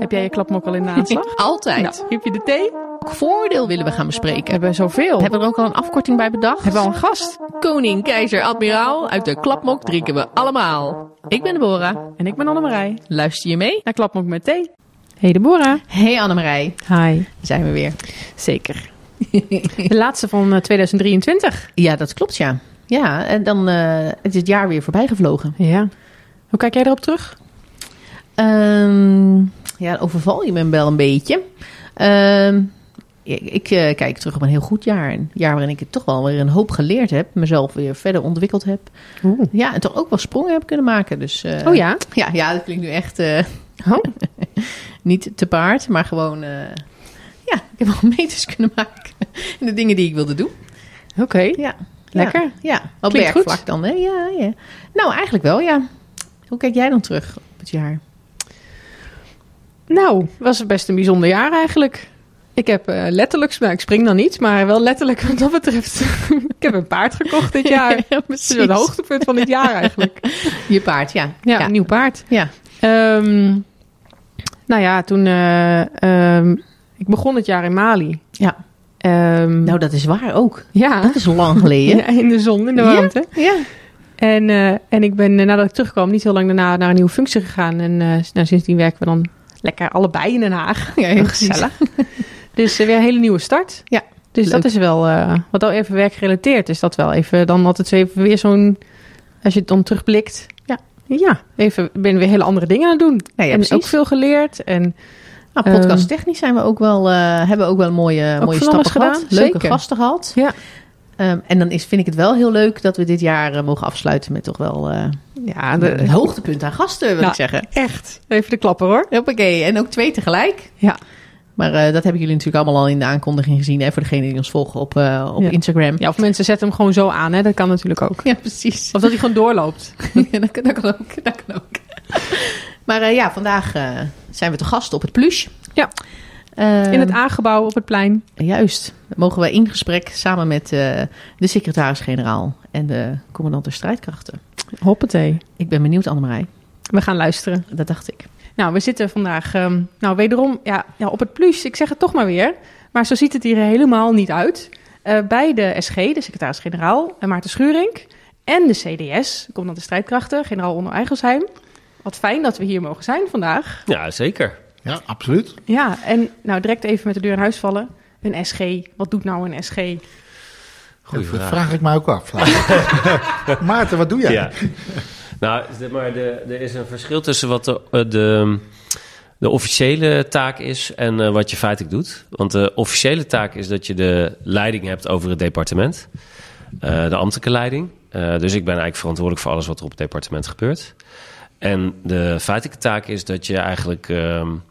Heb jij je klapmok al in de aanslag? Altijd. Nou, heb je de thee? Welk voordeel willen we gaan bespreken? We hebben zoveel. Hebben we er ook al een afkorting bij bedacht? Hebben we al een gast? Koning, keizer, admiraal, uit de klapmok drinken we allemaal. Ik ben Deborah. En ik ben Annemarij. Luister je mee? Naar Klapmok met thee. Hey Deborah. Hey Annemarij, Hi. zijn we weer. Zeker. De laatste van eh, 2023. Ja, dat klopt ja. Ja, en dan uh, is het jaar weer voorbij gevlogen. Ja. Hoe kijk jij erop terug? Um, ja, overval je me wel een beetje. Um, ik, uh, kijk terug op een heel goed jaar. Een jaar waarin ik toch wel weer een hoop geleerd heb. Mezelf weer verder ontwikkeld heb. Oeh. Ja, en toch ook wel sprongen heb kunnen maken. Dus, uh, oh ja? Ja, ja, dat klinkt nu echt uh, oh. niet te paard. Maar gewoon, ja, ik heb wel meters kunnen maken. in de dingen die ik wilde doen. Oké. Okay. Ja. Lekker. Ja, ja. op dan. Hè? Ja, ja. Nou, eigenlijk wel, ja. Hoe kijk jij dan terug op het jaar? Nou, was best een bijzonder jaar eigenlijk. Ik heb uh, letterlijk, nou, ik spring dan niet, maar wel letterlijk wat dat betreft. ik heb een paard gekocht dit jaar. Ja, dat is het hoogtepunt van dit jaar eigenlijk. Je paard, ja. Ja, ja. een nieuw paard. Ja. Um, nou ja, toen. Uh, um, ik begon het jaar in Mali. Ja. Um, nou, dat is waar ook. Ja. Dat is lang geleden. ja, in de zon, in de warmte. Ja. ja. En, uh, en ik ben nadat ik terugkwam niet heel lang daarna naar een nieuwe functie gegaan. En nou, sindsdien werken we dan lekker allebei in Den Haag. Ja, heel gezellig. dus uh, weer een hele nieuwe start. Ja. Dus leuk. dat is wel, uh, wat al even werkgerelateerd is, dat wel even dan altijd even weer zo'n, als je het dan terugblikt. Ja. Ja, even ben weer hele andere dingen aan het doen. Ja, ja, en precies. ook veel geleerd. En nou, podcast technisch zijn we ook wel, uh, hebben we ook wel mooie, ook mooie stappen gedaan. gehad. Leuke Zeker. gasten gehad. Ja. Um, en dan is, vind ik het wel heel leuk dat we dit jaar uh, mogen afsluiten met toch wel uh, ja, de, een hoogtepunt aan gasten, wil nou, ik zeggen. Echt. Even de klapper hoor. Hoppakee. En ook twee tegelijk. Ja. Maar uh, dat hebben jullie natuurlijk allemaal al in de aankondiging gezien. Hè, voor degenen die ons volgen op, uh, op ja. Instagram. Ja, of mensen zetten hem gewoon zo aan. Hè? Dat kan natuurlijk ook. Ja, precies. Of dat hij gewoon doorloopt. ja, dat, dat, kan ook. Dat kan ook. maar uh, ja, vandaag zijn we te gast op het Plush. Ja. Uh, in het A-gebouw op het plein. Juist. Mogen we in gesprek samen met uh, de secretaris-generaal en de commandant der strijdkrachten. Hoppatee. Ik ben benieuwd, Annemarij. We gaan luisteren. Dat dacht ik. Nou, we zitten vandaag, um, nou wederom, ja, ja, op het plus. Ik zeg het toch maar weer. Maar zo ziet het hier helemaal niet uit. Uh, bij de SG, de secretaris-generaal, Maarten Schuurink. En de CDS, de commandant de strijdkrachten, generaal Onno Eigelsheim. Wat fijn dat we hier mogen zijn vandaag. Ja, zeker. Ja, absoluut. Ja, en nou direct even met de deur in huis vallen. Een SG, wat doet nou een SG? Goeie dat vraag. vraag ik me ook af. Maarten, wat doe jij? Ja. Nou, maar de, er is een verschil tussen wat de, de, de officiële taak is en uh, wat je feitelijk doet. Want de officiële taak is dat je de leiding hebt over het departement. Uh, de ambtelijke leiding. Uh, dus ik ben eigenlijk verantwoordelijk voor alles wat er op het departement gebeurt. En de feitelijke taak is dat je eigenlijk um,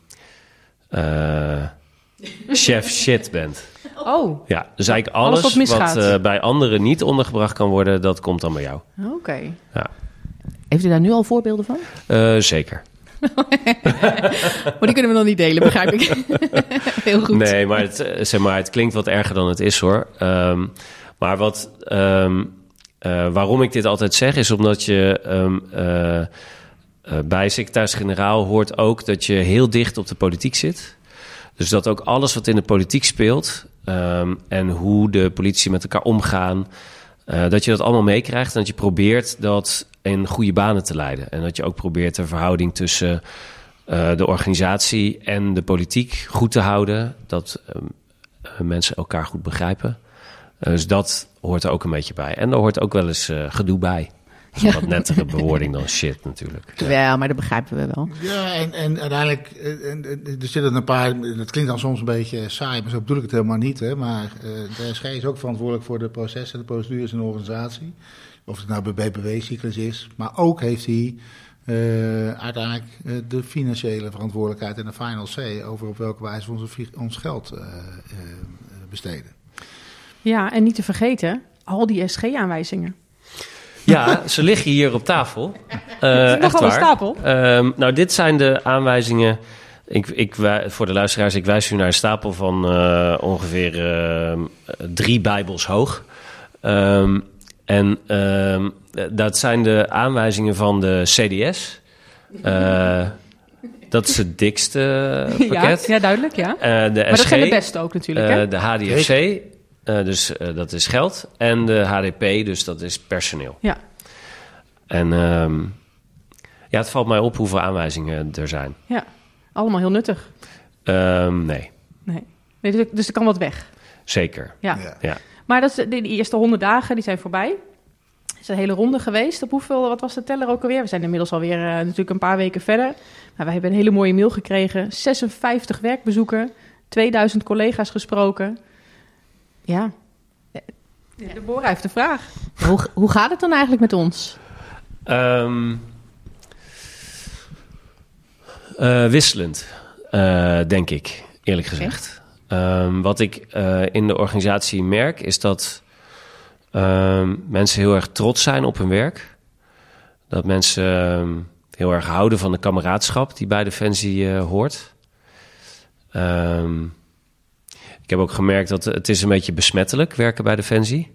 chef shit bent. Oh. Ja, dus eigenlijk alles, alles wat, wat uh, bij anderen niet ondergebracht kan worden, dat komt dan bij jou. Oké. Okay. Ja. Heeft u daar nu al voorbeelden van? Uh, zeker. maar die kunnen we nog niet delen, begrijp ik. Heel goed. Nee, maar het, zeg maar het klinkt wat erger dan het is hoor. Um, maar wat, um, uh, waarom ik dit altijd zeg, is omdat je um, uh, bij secretaris-generaal hoort ook dat je heel dicht op de politiek zit. Dus dat ook alles wat in de politiek speelt um, en hoe de politici met elkaar omgaan, uh, dat je dat allemaal meekrijgt en dat je probeert dat in goede banen te leiden. En dat je ook probeert de verhouding tussen uh, de organisatie en de politiek goed te houden. Dat uh, mensen elkaar goed begrijpen. Dus dat hoort er ook een beetje bij. En er hoort ook wel eens gedoe bij. Ja. Wat nettere bewoording dan shit natuurlijk. Ja, maar dat begrijpen we wel. Ja, en, en uiteindelijk, en, er zitten een paar, dat klinkt dan soms een beetje saai, maar zo bedoel ik het helemaal niet. Hè? Maar uh, de SG is ook verantwoordelijk voor de processen, de procedures in de organisatie. Of het nou bij BPW-cyclus is. Maar ook heeft hij uh, uiteindelijk uh, de financiële verantwoordelijkheid en de final say over op welke wijze we onze, ons geld uh, besteden. Ja, en niet te vergeten, al die SG-aanwijzingen. Ja, ze liggen hier op tafel. Uh, Is nogal een stapel. Um, nou, dit zijn de aanwijzingen. Ik, ik, voor de luisteraars, ik wijs u naar een stapel van uh, ongeveer uh, drie bijbels hoog. Um, en dat zijn de aanwijzingen van de CDS. dat is het dikste Ja, pakket. ja, duidelijk, ja. Eh, de Maar dat zijn de beste ook natuurlijk, hè? eh, de HDFC, eh, dus eh, dat is geld. En de HDP, dus dat is personeel. Ja. En ehm, ja, het valt mij op hoeveel aanwijzingen er zijn. ja, allemaal heel nuttig. Ehm, nee, Nee. nee dus, dus er kan wat weg. zeker. Ja. Ja. Ja. Maar dat is, de, eerste honderd dagen die zijn voorbij. Het is een hele ronde geweest. Op hoeveel, wat was de teller ook alweer? We zijn inmiddels alweer uh, natuurlijk een paar weken verder. Maar wij hebben een hele mooie mail gekregen. 56 werkbezoeken. 2000 collega's gesproken. Ja. De Bora heeft de vraag. Hoe, hoe gaat het dan eigenlijk met ons? Ehm, eh, wisselend, eh, denk ik, eerlijk gezegd. Um, wat ik uh, in de organisatie merk, is dat um, mensen heel erg trots zijn op hun werk. Dat mensen um, heel erg houden van de kameraadschap die bij Defensie uh, hoort. Ik heb ook gemerkt dat het is een beetje besmettelijk werken bij Defensie.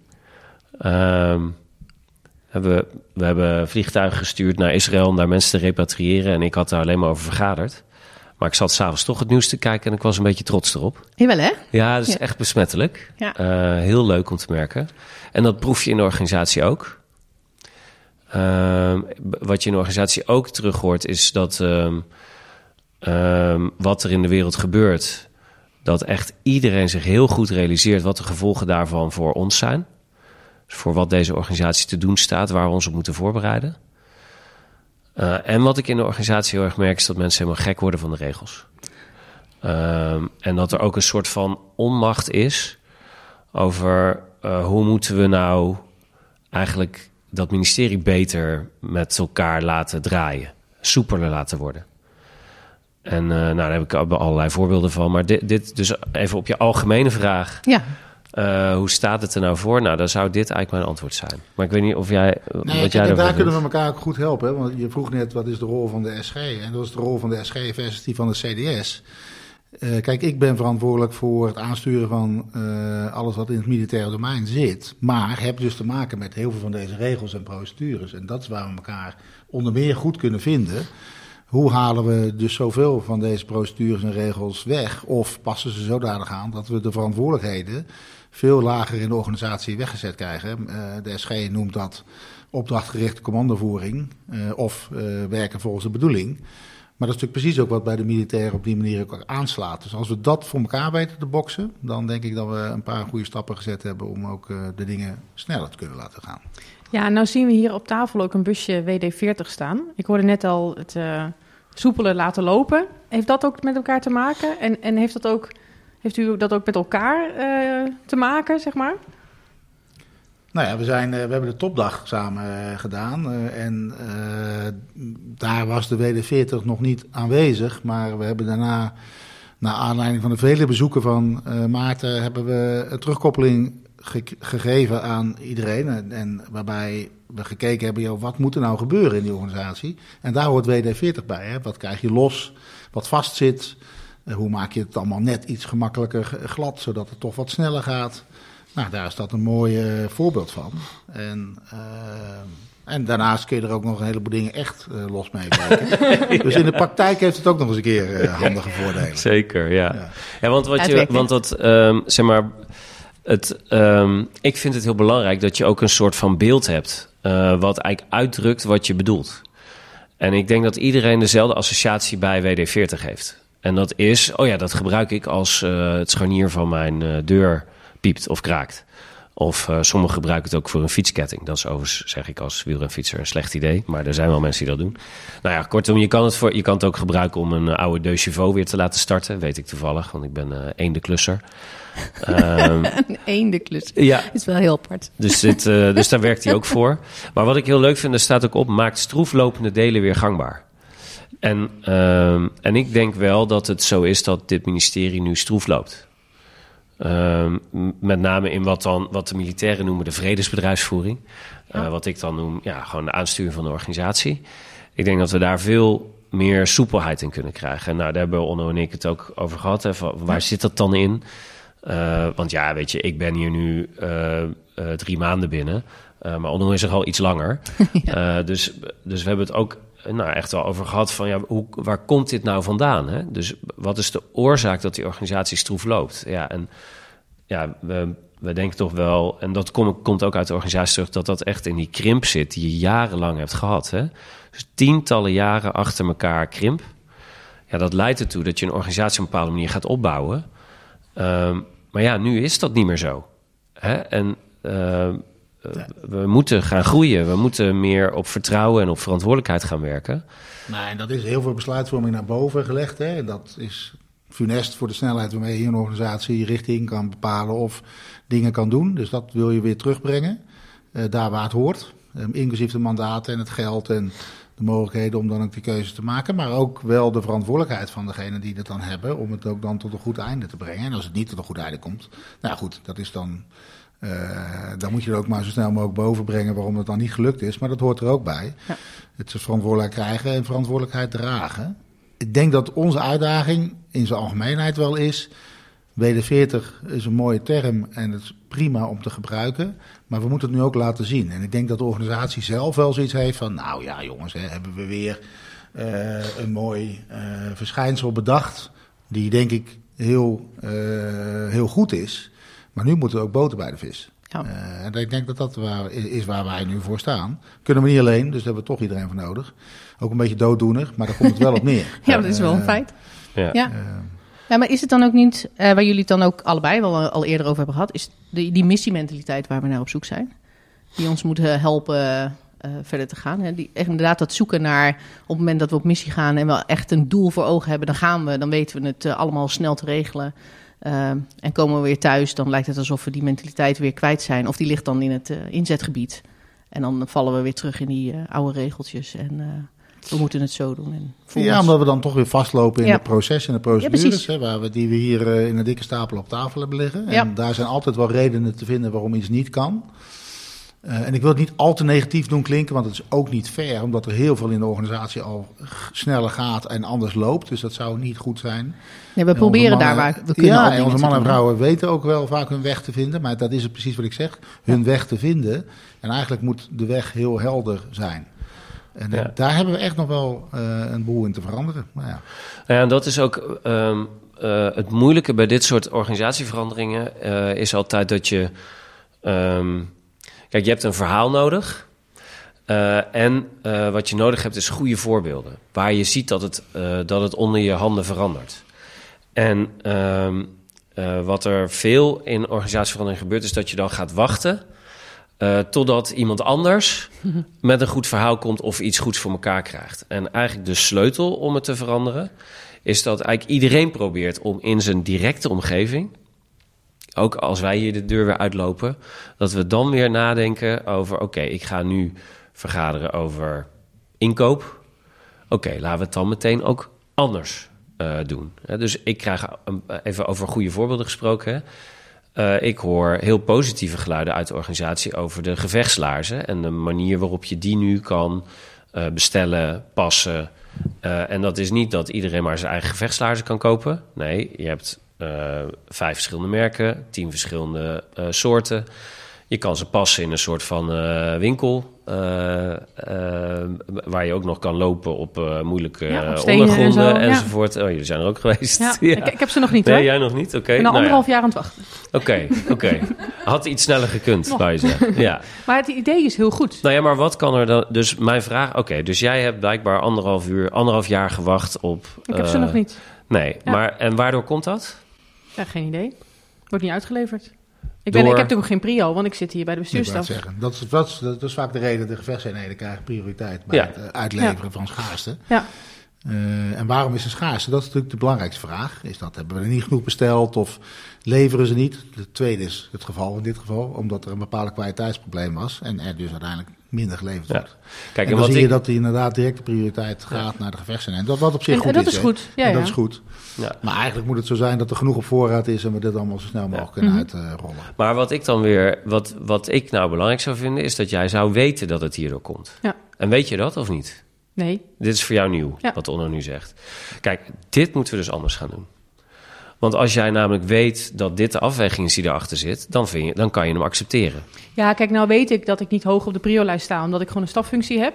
We, we hebben vliegtuigen gestuurd naar Israël om daar mensen te repatriëren. En ik had daar alleen maar over vergaderd. Maar ik zat s'avonds toch het nieuws te kijken en ik was een beetje trots erop. Jawel, hè? Ja, dat is ja. echt besmettelijk. Ja. Uh, heel leuk om te merken. En dat proef je in de organisatie ook. Uh, wat je in de organisatie ook terug hoort, is dat uh, wat er in de wereld gebeurt, dat echt iedereen zich heel goed realiseert wat de gevolgen daarvan voor ons zijn. Dus voor wat deze organisatie te doen staat, waar we ons op moeten voorbereiden. Uh, en wat ik in de organisatie heel erg merk, is dat mensen helemaal gek worden van de regels. Uh, en dat er ook een soort van onmacht is over uh, hoe moeten we nou eigenlijk dat ministerie beter met elkaar laten draaien, soepeler laten worden. En nou, daar heb ik allerlei voorbeelden van. Maar dit, dit dus even op je algemene vraag. Ja. Uh, hoe staat het er nou voor? Nou, dan zou dit eigenlijk mijn antwoord zijn. Maar ik weet niet of jij. Nee, wat jij daar vindt. kunnen we elkaar ook goed helpen. Hè? Want je vroeg net wat is de rol van de SG. En dat is de rol van de SG versus die van de CDS. Uh, kijk, ik ben verantwoordelijk voor het aansturen van uh, alles wat in het militaire domein zit. Maar heb dus te maken met heel veel van deze regels en procedures. En dat is waar we elkaar onder meer goed kunnen vinden. Hoe halen we dus zoveel van deze procedures en regels weg? Of passen ze zodanig aan dat we de verantwoordelijkheden veel lager in de organisatie weggezet krijgen. Uh, de SG noemt dat opdrachtgerichte commandovoering uh, of uh, werken volgens de bedoeling. Maar dat is natuurlijk precies ook wat bij de militairen op die manier ook aanslaat. Dus als we dat voor elkaar weten te boksen, dan denk ik dat we een paar goede stappen gezet hebben om ook de dingen sneller te kunnen laten gaan. Ja, nou zien we hier op tafel ook een busje WD-40 staan. Ik hoorde net al het soepeler laten lopen. Heeft dat ook met elkaar te maken? En, en heeft dat ook... Heeft u dat ook met elkaar uh, te maken, zeg maar? Nou ja, we, zijn, uh, we hebben de topdag samen uh, gedaan. en daar was de WD-40 nog niet aanwezig. Maar we hebben daarna, naar aanleiding van de vele bezoeken van Maarten... hebben we een terugkoppeling ge gegeven aan iedereen. En, en, waarbij we gekeken hebben, joh, wat moet er nou gebeuren in die organisatie? En daar hoort WD-40 bij. Hè? Wat krijg je los, wat vastzit... Hoe maak je het allemaal net iets gemakkelijker glad, zodat het toch wat sneller gaat? Nou, daar is dat een mooi uh, voorbeeld van. En, uh, en daarnaast kun je er ook nog een heleboel dingen echt uh, los mee werken. dus in de praktijk heeft het ook nog eens een keer handige voordelen. Zeker, ja. Ja, ja want wat je, want dat, um, zeg maar, het, um, ik vind het heel belangrijk dat je ook een soort van beeld hebt, wat eigenlijk uitdrukt wat je bedoelt. En ik denk dat iedereen dezelfde associatie bij WD-40 heeft. En dat is, oh ja, dat gebruik ik als uh, het scharnier van mijn uh, deur piept of kraakt. Of sommigen gebruiken het ook voor een fietsketting. Dat is overigens, zeg ik als wielrenfietser, een slecht idee. Maar er zijn wel mensen die dat doen. Nou ja, kortom, je kan het, voor, je kan het ook gebruiken om een oude De weer te laten starten. Weet ik toevallig, want ik ben uh, eende klusser. Um, een eende klusser? Ja. is wel heel apart. Dus, dit, uh, dus daar werkt hij ook voor. Maar wat ik heel leuk vind, er staat ook op, maakt stroeflopende delen weer gangbaar. En, uh, en ik denk wel dat het zo is dat dit ministerie nu stroef loopt. Uh, met name in wat, dan, wat de militairen noemen de vredesbedrijfsvoering. Ja. Wat ik dan noem ja, gewoon de aansturing van de organisatie. Ik denk dat we daar veel meer soepelheid in kunnen krijgen. En nou, daar hebben Onno en ik het ook over gehad. Hè, van, waar ja. zit dat dan in? Uh, want ja, weet je, ik ben hier nu drie maanden binnen. maar Onno is er al iets langer. ja. dus, dus we hebben het ook nou, echt wel over gehad van ja, hoe, waar komt dit nou vandaan? Hè? Dus wat is de oorzaak dat die organisatie stroef loopt? Ja, en ja, we, we denken toch wel, en dat kom, komt ook uit de organisatie terug, dat dat echt in die krimp zit die je jarenlang hebt gehad. Hè? Dus tientallen jaren achter elkaar krimp. Ja, dat leidt ertoe dat je een organisatie op een bepaalde manier gaat opbouwen. Ehm, maar ja, nu is dat niet meer zo. Hè? En ehm, we moeten gaan groeien. We moeten meer op vertrouwen en op verantwoordelijkheid gaan werken. Nou, en dat is heel veel besluitvorming naar boven gelegd. Hè? Dat is funest voor de snelheid waarmee je een organisatie richting kan bepalen of dingen kan doen. Dus dat wil je weer terugbrengen, uh, daar waar het hoort. Um, inclusief de mandaten en het geld en de mogelijkheden om dan ook die keuzes te maken. Maar ook wel de verantwoordelijkheid van degene die het dan hebben om het ook dan tot een goed einde te brengen. En als het niet tot een goed einde komt, nou goed, dat is dan uh, dan moet je er ook maar zo snel mogelijk boven brengen waarom het dan niet gelukt is. Maar dat hoort er ook bij. Ja. Het is verantwoordelijkheid krijgen en verantwoordelijkheid dragen. Ik denk dat onze uitdaging in zijn algemeenheid wel is. WD-40 is een mooie term en het is prima om te gebruiken. Maar we moeten het nu ook laten zien. En ik denk dat de organisatie zelf wel zoiets heeft van... nou ja jongens, hè, hebben we weer uh, een mooi uh, verschijnsel bedacht... die denk ik heel, uh, heel goed is... Maar nu moeten we ook boten bij de vis. Ja. Uh, en ik denk dat dat waar, is waar wij nu voor staan. Kunnen we niet alleen, dus daar hebben we toch iedereen voor nodig. Ook een beetje dooddoener, maar daar komt het wel op neer. ja, dat is wel een feit. Ja. ja. Ja, maar is het dan ook niet, waar jullie het dan ook allebei wel al eerder over hebben gehad, is die, die missiementaliteit waar we naar op zoek zijn? Die ons moet helpen verder te gaan. Hè? Die, echt inderdaad dat zoeken naar op het moment dat we op missie gaan en we echt een doel voor ogen hebben, dan gaan we, dan weten we het allemaal snel te regelen. En komen we weer thuis, dan lijkt het alsof we die mentaliteit weer kwijt zijn. Of die ligt dan in het inzetgebied. En dan vallen we weer terug in die oude regeltjes. En we moeten het zo doen. En ja, omdat we dan toch weer vastlopen in ja. de processen en de procedures. Ja, hè, waar we, die we hier in een dikke stapel op tafel hebben liggen. En daar zijn altijd wel redenen te vinden waarom iets niet kan. Uh, en ik wil het niet al te negatief doen klinken, want het is ook niet fair, omdat er heel veel in de organisatie al sneller gaat en anders loopt. Dus dat zou niet goed zijn. Nee, we en proberen mannen, daar waar we kunnen. Ja, en onze mannen en vrouwen weten ook wel vaak hun weg te vinden, maar dat is het precies wat ik zeg: hun ja. weg te vinden. En eigenlijk moet de weg heel helder zijn. En ja. daar hebben we echt nog wel uh, een boel in te veranderen. Nou ja. ja, en dat is ook um, uh, het moeilijke bij dit soort organisatieveranderingen, is altijd dat je. Um, Kijk, je hebt een verhaal nodig. Uh, en uh, wat je nodig hebt is goede voorbeelden. Waar je ziet dat het, uh, dat het onder je handen verandert. En ehm, wat er veel in organisatieverandering gebeurt, is dat je dan gaat wachten. Totdat iemand anders met een goed verhaal komt of iets goeds voor elkaar krijgt. En eigenlijk de sleutel om het te veranderen, is dat eigenlijk iedereen probeert om in zijn directe omgeving ook als wij hier de deur weer uitlopen, dat we dan weer nadenken over: oké, okay, ik ga nu vergaderen over inkoop. Oké, okay, laten we het dan meteen ook anders uh, doen. dus ik krijg even over goede voorbeelden gesproken. Uh, ik hoor heel positieve geluiden uit de organisatie over de gevechtslaarzen en de manier waarop je die nu kan uh, bestellen, passen. en dat is niet dat iedereen maar zijn eigen gevechtslaarzen kan kopen. Nee, je hebt vijf verschillende merken, tien verschillende soorten. Je kan ze passen in een soort van uh, winkel. waar je ook nog kan lopen op moeilijke ja, op ondergronden en zo, enzovoort. Ja. Oh, jullie zijn er ook geweest. Ja. Ik, ik, heb ze nog niet Nee, hoor. jij nog niet? Oké. Okay. Ik ben al nou, anderhalf jaar aan het wachten. Oké, oké. Okay. Had iets sneller gekund, zou je zeggen. Ja. maar het idee is heel goed. Nou ja, maar wat kan er dan... Dus mijn vraag... Oké, dus jij hebt blijkbaar anderhalf uur, anderhalf jaar gewacht op... Ik heb ze nog niet. Nee, maar en waardoor komt dat? Ja, geen idee. Wordt niet uitgeleverd. Ik, ben, ik heb natuurlijk geen prio, want ik zit hier bij de zeggen. Dat, is, dat, is, dat is vaak de reden, de gevechtseenheden krijgen prioriteit bij ja. het uitleveren ja. van schaarste. Ja. Uh, en waarom is er schaarste? Dat is natuurlijk de belangrijkste vraag. Is dat hebben we er niet genoeg besteld of leveren ze niet? De tweede is het geval in dit geval, omdat er een bepaald kwaliteitsprobleem was en er dus uiteindelijk minder geleverd ja. wordt. Kijk, en dan zie ik... je dat die inderdaad directe prioriteit gaat ja. naar de gevechtseenheid. Dat wat op zich en, goed dat is. is goed. Ja, en dat is goed. Ja. Maar eigenlijk moet het zo zijn dat er genoeg op voorraad is en we dit allemaal zo snel mogelijk kunnen mm -hmm. uitrollen. Maar wat ik dan weer, wat, wat ik nou belangrijk zou vinden, is dat jij zou weten dat het hierdoor komt. Ja. En weet je dat of niet? Nee. Dit is voor jou nieuw, ja. wat Onno nu zegt. Kijk, dit moeten we dus anders gaan doen. Want als jij namelijk weet dat dit de afweging is die erachter zit, dan, vind je, dan kan je hem accepteren. Ja, kijk, nou weet ik dat ik niet hoog op de prio-lijst sta, omdat ik gewoon een staffunctie heb.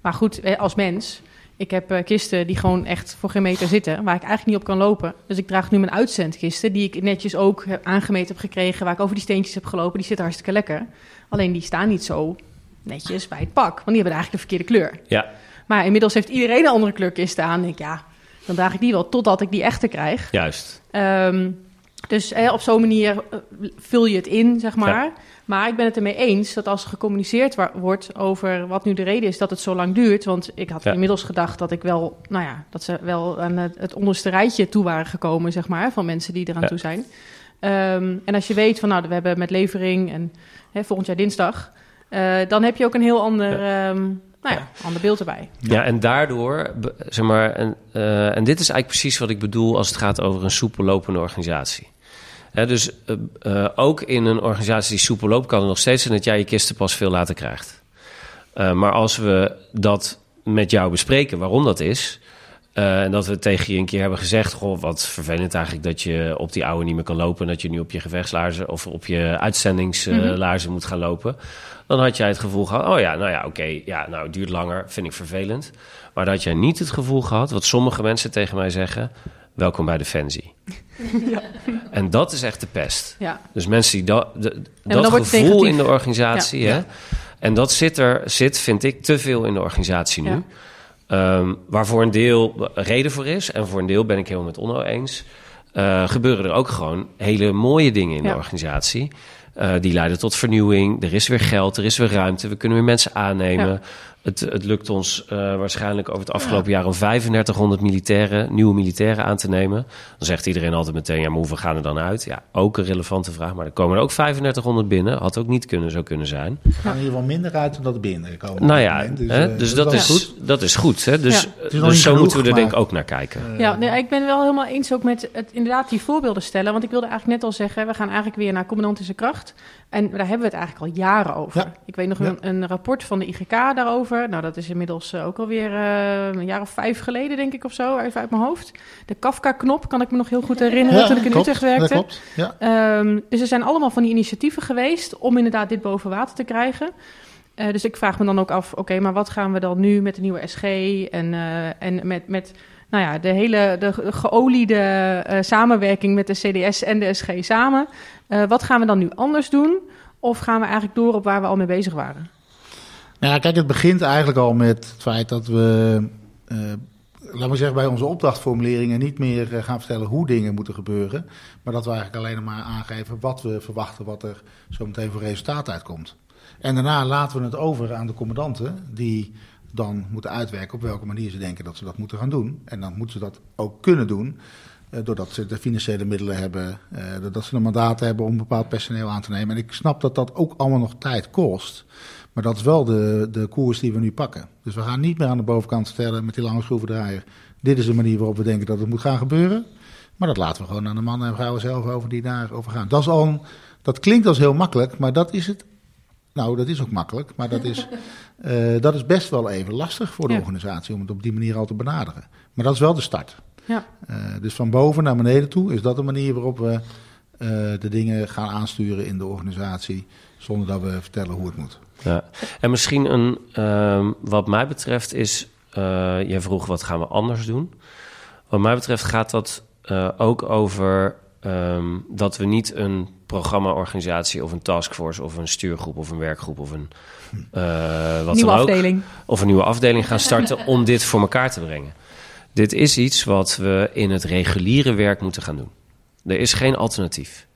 Maar goed, als mens, ik heb uh, kisten die gewoon echt voor geen meter zitten, waar ik eigenlijk niet op kan lopen. Dus ik draag nu mijn uitzendkisten, die ik netjes ook heb aangemeten heb gekregen, waar ik over die steentjes heb gelopen. Die zitten hartstikke lekker. Alleen die staan niet zo netjes bij het pak, want die hebben eigenlijk de verkeerde kleur. Ja. Maar inmiddels heeft iedereen een andere kleurkist aan. En ik, ja, dan draag ik die wel totdat ik die echte krijg. Juist. Um, dus eh, op zo'n manier eh, vul je het in, zeg maar. Maar ik ben het ermee eens dat als er gecommuniceerd wordt over wat nu de reden is dat het zo lang duurt. Want ik had inmiddels gedacht dat ik wel, nou ja, dat ze wel aan het, het onderste rijtje toe waren gekomen, zeg maar, van mensen die eraan ja. toe zijn. Um, en als je weet van, nou, we hebben met levering en hè, volgend jaar dinsdag, uh, dan heb je ook een heel ander. Um, nou ja, ander beeld erbij. Ja, en daardoor, zeg maar, en, uh, en dit is eigenlijk precies wat ik bedoel als het gaat over een soepel lopende organisatie dus uh, ook in een organisatie die soepel loopt, kan het nog steeds zijn dat jij je kisten pas veel later krijgt. Maar als we dat met jou bespreken, waarom dat is. Uh, en dat we tegen je een keer hebben gezegd: Goh, wat vervelend eigenlijk dat je op die oude niet meer kan lopen. En dat je nu op je gevechtslaarzen of op je uitzendingslaarzen mm -hmm. moet gaan lopen. Dan had jij het gevoel gehad: Oh ja, nou ja, oké, okay, ja, nou, het duurt langer, vind ik vervelend. Maar dat jij niet het gevoel gehad, wat sommige mensen tegen mij zeggen: welkom bij Defensie. Ja. En dat is echt de pest. Ja. Dus mensen die dat, de, dat gevoel in de organisatie, ja. Hè, en dat zit er, zit, vind ik, te veel in de organisatie nu. Um, waar voor een deel reden voor is, en voor een deel ben ik helemaal met Onno eens. Uh, gebeuren er ook gewoon hele mooie dingen in de organisatie. Uh, die leiden tot vernieuwing. Er is weer geld, er is weer ruimte. We kunnen weer mensen aannemen. Het, het lukt ons uh, waarschijnlijk over het afgelopen jaar om 3500 militairen, nieuwe militairen aan te nemen. Dan zegt iedereen altijd meteen, ja, maar hoeveel gaan er dan uit? Ja, ook een relevante vraag. Maar er komen er ook 3500 binnen. Had ook niet kunnen, zo kunnen zijn. Er gaan hier wel minder uit dan dat er binnen komen. Nou ja, dus, hè, uh, dus dat, is goed. dat is goed. Hè? Dus, ja. dus zo moeten we er denk ik ook naar kijken. Ja, nee, ik ben wel helemaal eens ook met het inderdaad die voorbeelden stellen. Want ik wilde eigenlijk net al zeggen, we gaan eigenlijk weer naar commandantische kracht. En daar hebben we het eigenlijk al jaren over. Ja. Ik weet nog ja. een, een, rapport van de IGK daarover. Nou, dat is inmiddels uh, ook alweer uh, een jaar of vijf geleden, denk ik, of zo, even uit mijn hoofd. De Kafka-knop kan ik me nog heel goed herinneren ja, toen ik in klopt, Utrecht werkte. Klopt, ja. Um, dus er zijn allemaal van die initiatieven geweest om inderdaad dit boven water te krijgen. Uh, dus ik vraag me dan ook af, oké, okay, maar wat gaan we dan nu met de nieuwe SG en, en met... met nou ja, de hele de geoliede uh, samenwerking met de CDS en de SG samen. Wat gaan we dan nu anders doen? Of gaan we eigenlijk door op waar we al mee bezig waren? Nou ja, kijk, het begint eigenlijk al met het feit dat we, uh, laat maar zeggen, bij onze opdrachtformuleringen niet meer gaan vertellen hoe dingen moeten gebeuren. Maar dat we eigenlijk alleen maar aangeven wat we verwachten, wat er zo meteen voor resultaat uitkomt. En daarna laten we het over aan de commandanten, die dan moeten uitwerken op welke manier ze denken dat ze dat moeten gaan doen. En dan moeten ze dat ook kunnen doen, uh, doordat ze de financiële middelen hebben, doordat ze een mandaat hebben om bepaald personeel aan te nemen. En ik snap dat dat ook allemaal nog tijd kost. Maar dat is wel de, de koers die we nu pakken. Dus we gaan niet meer aan de bovenkant stellen met die lange schroevendraaier. Dit is de manier waarop we denken dat het moet gaan gebeuren. Maar dat laten we gewoon aan de mannen en vrouwen zelf over die daarover gaan. Dat, is al een, dat klinkt als heel makkelijk, maar dat is het nou, dat is ook makkelijk, maar dat is, uh, dat is best wel even lastig voor de ja. organisatie om het op die manier al te benaderen. Maar dat is wel de start. Ja. Uh, dus van boven naar beneden toe is dat de manier waarop we uh, de dingen gaan aansturen in de organisatie, zonder dat we vertellen hoe het moet. Ja. En misschien een, um, wat mij betreft is, jij vroeg wat gaan we anders doen. Wat mij betreft gaat dat ook over um, dat we niet een programmaorganisatie of een taskforce of een stuurgroep of een werkgroep of een uh, wat nieuwe dan ook, afdeling. of een nieuwe afdeling gaan starten om dit voor elkaar te brengen. Dit is iets wat we in het reguliere werk moeten gaan doen. Er is geen alternatief.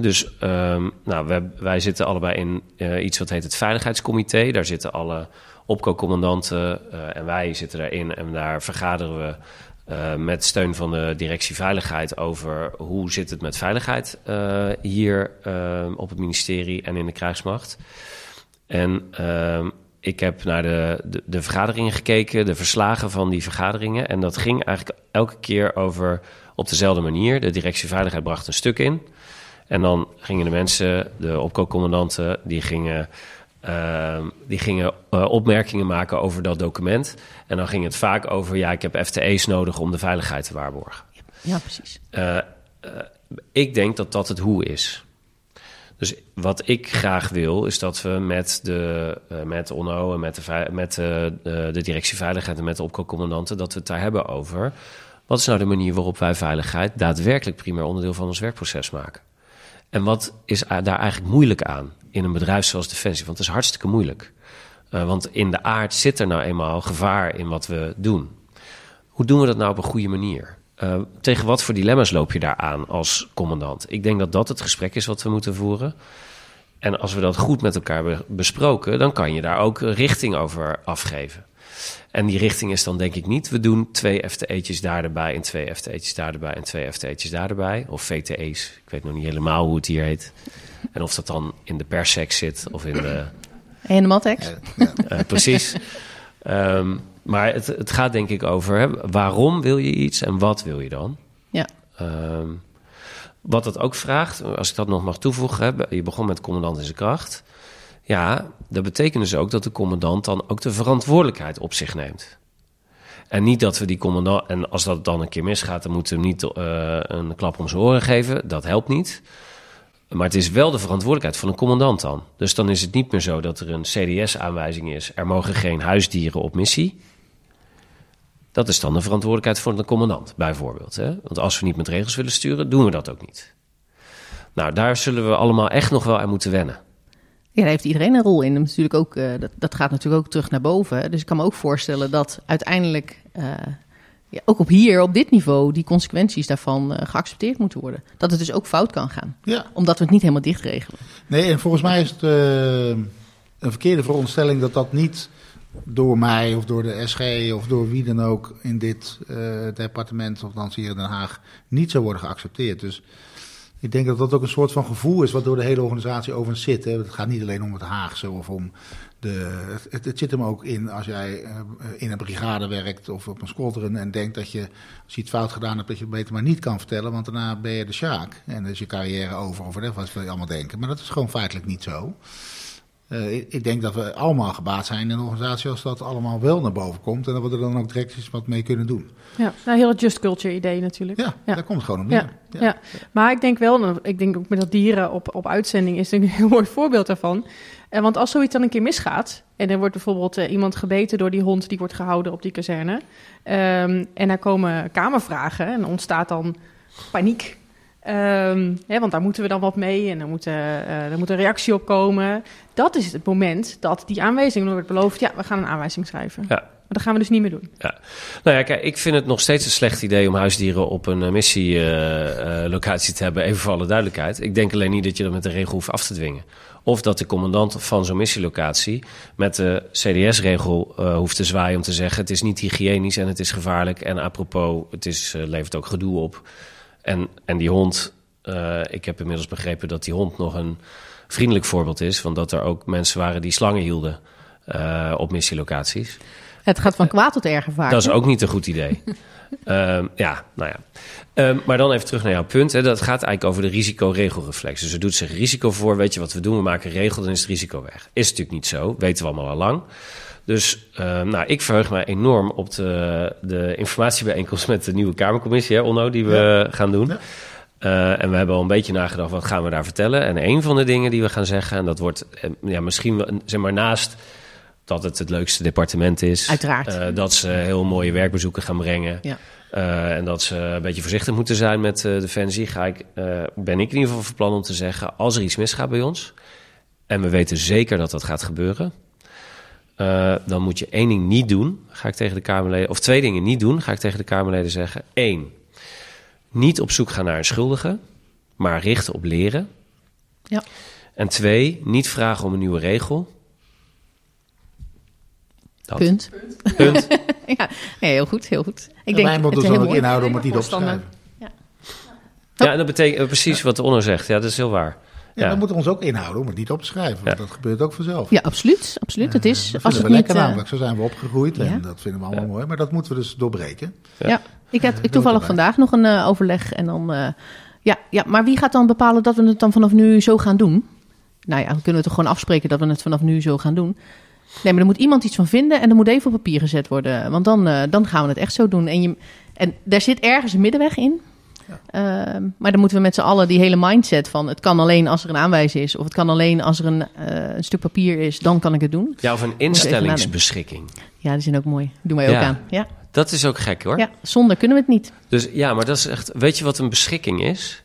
Dus um, nou, wij, zitten allebei in uh, iets wat heet het Veiligheidscomité. Daar zitten alle opkoopcommandanten uh, en wij zitten daarin. En daar vergaderen we uh, met steun van de directie Veiligheid over hoe zit het met veiligheid hier uh, op het ministerie en in de krijgsmacht. En ehm, ik heb naar de, de, vergaderingen gekeken, de verslagen van die vergaderingen. En dat ging eigenlijk elke keer over op dezelfde manier. De directie Veiligheid bracht een stuk in. En dan gingen de mensen, de opkoopcommandanten, die gingen uh, die gingen uh, opmerkingen maken over dat document. En dan ging het vaak over: ja, ik heb FTE's nodig om de veiligheid te waarborgen. Ja, precies. Uh, ik denk dat dat het hoe is. Dus wat ik graag wil, is dat we met, de, met ONO en met, de, met de, de directie veiligheid en met de opkoopcommandanten, dat we het daar hebben over. Wat is nou de manier waarop wij veiligheid daadwerkelijk primair onderdeel van ons werkproces maken? En wat is daar eigenlijk moeilijk aan in een bedrijf zoals Defensie? Want het is hartstikke moeilijk. Uh, want in de aard zit er nou eenmaal gevaar in wat we doen. Hoe doen we dat nou op een goede manier? Uh, tegen wat voor dilemma's loop je daar aan als commandant? Ik denk dat dat het gesprek is wat we moeten voeren. En als we dat goed met elkaar be besproken, dan kan je daar ook richting over afgeven. En die richting is dan denk ik niet, we doen twee FTE'tjes daar erbij en twee FTE'tjes daar erbij en twee FTE'tjes daar erbij. Of VTE's, ik weet nog niet helemaal hoe het hier heet. En of dat dan in de persec zit of in de... En de Matex. Ja. Uh, precies. um, maar het, het, gaat denk ik over hè, waarom wil je iets en wat wil je dan? Ja. Um, wat dat ook vraagt, als ik dat nog mag toevoegen, hè, je begon met commandant in zijn kracht. Ja, dat betekent dus ook dat de commandant dan ook de verantwoordelijkheid op zich neemt. En niet dat we die commandant, en als dat dan een keer misgaat, dan moeten we hem niet uh, een klap om zijn oren geven. Dat helpt niet. Maar het is wel de verantwoordelijkheid van een commandant dan. Dus dan is het niet meer zo dat er een CDS-aanwijzing is: er mogen geen huisdieren op missie. Dat is dan de verantwoordelijkheid van de commandant, bijvoorbeeld. Hè? Want als we niet met regels willen sturen, doen we dat ook niet. Nou, daar zullen we allemaal echt nog wel aan moeten wennen. Ja, daar heeft iedereen een rol in. Natuurlijk ook, uh, dat, dat, gaat natuurlijk ook terug naar boven. Dus ik kan me ook voorstellen dat uiteindelijk, uh, ja, ook op hier, op dit niveau, die consequenties daarvan uh, geaccepteerd moeten worden. Dat het dus ook fout kan gaan. Ja. Omdat we het niet helemaal dicht regelen. Nee, en volgens mij is het een verkeerde veronderstelling dat dat niet door mij of door de SG of door wie dan ook in dit departement, of dan hier in Den Haag, niet zou worden geaccepteerd. Dus ik denk dat dat ook een soort van gevoel is wat door de hele organisatie over zit. Hè. Het gaat niet alleen om het Haagse of om de. Het, zit hem ook in als jij uh, in een brigade werkt of op een squadron en denkt dat je, als je het fout gedaan hebt, dat je het beter maar niet kan vertellen, want daarna ben je de Sjaak. En dan is je carrière over of wat wil je allemaal denken. Maar dat is gewoon feitelijk niet zo. Uh, ik, denk dat we allemaal gebaat zijn in een organisatie als dat allemaal wel naar boven komt. En dat we er dan ook direct eens wat mee kunnen doen. Ja, nou, heel het just culture idee natuurlijk. Ja, ja. daar komt het gewoon op neer. Ja, ja. ja, maar ik denk wel, ik denk ook met dat dieren op, op uitzending is een heel mooi voorbeeld daarvan. En want als zoiets dan een keer misgaat, en er wordt bijvoorbeeld uh, iemand gebeten door die hond die wordt gehouden op die kazerne. Um, en daar komen kamervragen en ontstaat dan paniek Um, hè, want daar moeten we dan wat mee en er moet, uh, er moet een reactie op komen. Dat is het moment dat die aanwijzing wordt beloofd. Ja, we gaan een aanwijzing schrijven. Ja. Maar dat gaan we dus niet meer doen. Ja. Nou ja, kijk, ik vind het nog steeds een slecht idee om huisdieren op een missielocatie uh, uh, te hebben. Even voor alle duidelijkheid. Ik denk alleen niet dat je dat met de regel hoeft af te dwingen. Of dat de commandant van zo'n missielocatie met de CDS-regel uh, hoeft te zwaaien om te zeggen: het is niet hygiënisch en het is gevaarlijk. En apropos, het is, levert ook gedoe op. En, en die hond, uh, ik heb inmiddels begrepen dat die hond nog een vriendelijk voorbeeld is. Want dat er ook mensen waren die slangen hielden uh, op missielocaties. Het gaat van kwaad tot erger vaak. Dat is ook niet een goed idee. um, ja, nou ja. Um, maar dan even terug naar jouw punt. Hè. Dat gaat eigenlijk over de risicoregelreflex. Dus er doet zich risico voor. Weet je wat we doen? We maken een regel, dan is het risico weg. Is natuurlijk niet zo. Weten we allemaal al lang. Dus uh, nou, ik verheug me enorm op de, de informatiebijeenkomst met de nieuwe Kamercommissie, hè, Onno, die we ja. gaan doen. Ja. Uh, en we hebben al een beetje nagedacht, wat gaan we daar vertellen? En een van de dingen die we gaan zeggen, en dat wordt ja, misschien zeg maar naast dat het het leukste departement is. Uiteraard. Uh, dat ze heel mooie werkbezoeken gaan brengen. Ja. Uh, en dat ze een beetje voorzichtig moeten zijn met uh, Defensie. Ga ik, ben ik in ieder geval van plan om te zeggen, als er iets misgaat bij ons... en we weten zeker dat dat gaat gebeuren... Uh, dan moet je één ding niet doen, ga ik tegen de Kamerleden, of twee dingen niet doen, ga ik tegen de Kamerleden zeggen. Eén, niet op zoek gaan naar een schuldige, maar richten op leren. Ja. En twee, niet vragen om een nieuwe regel. Dat. Punt. Punt. ja, nee, heel goed, heel goed. Ik denk, wij moeten ons dan ook inhouden om het niet op te schrijven. Ja, ja dat betekent precies wat de Onno zegt. Ja, dat is heel waar. Ja, ja. we moeten ons ook inhouden om het niet op te schrijven. Want ja. dat gebeurt ook vanzelf. Ja, absoluut. absoluut. Het is, als het we lekker niet, namelijk. Zo zijn we opgegroeid ja. en dat vinden we allemaal mooi. Maar dat moeten we dus doorbreken. Ja, ik had ik toevallig vandaag nog een uh, overleg. En dan, uh, ja, ja, maar wie gaat dan bepalen dat we het dan vanaf nu zo gaan doen? Nou ja, dan kunnen we toch gewoon afspreken dat we het vanaf nu zo gaan doen. Nee, maar er moet iemand iets van vinden en er moet even op papier gezet worden. Want dan, dan gaan we het echt zo doen. En, je, en daar zit ergens een middenweg in. Ehm, maar dan moeten we met z'n allen die hele mindset van het kan alleen als er een aanwijzing is, of het kan alleen als er een, uh, een stuk papier is, dan kan ik het doen. Ja, of een instellingsbeschikking. Ja, die zijn ook mooi. Doen wij ook aan. Ja. Dat is ook gek hoor. Ja, zonder kunnen we het niet. Dus ja, maar dat is echt. Weet je wat een beschikking is?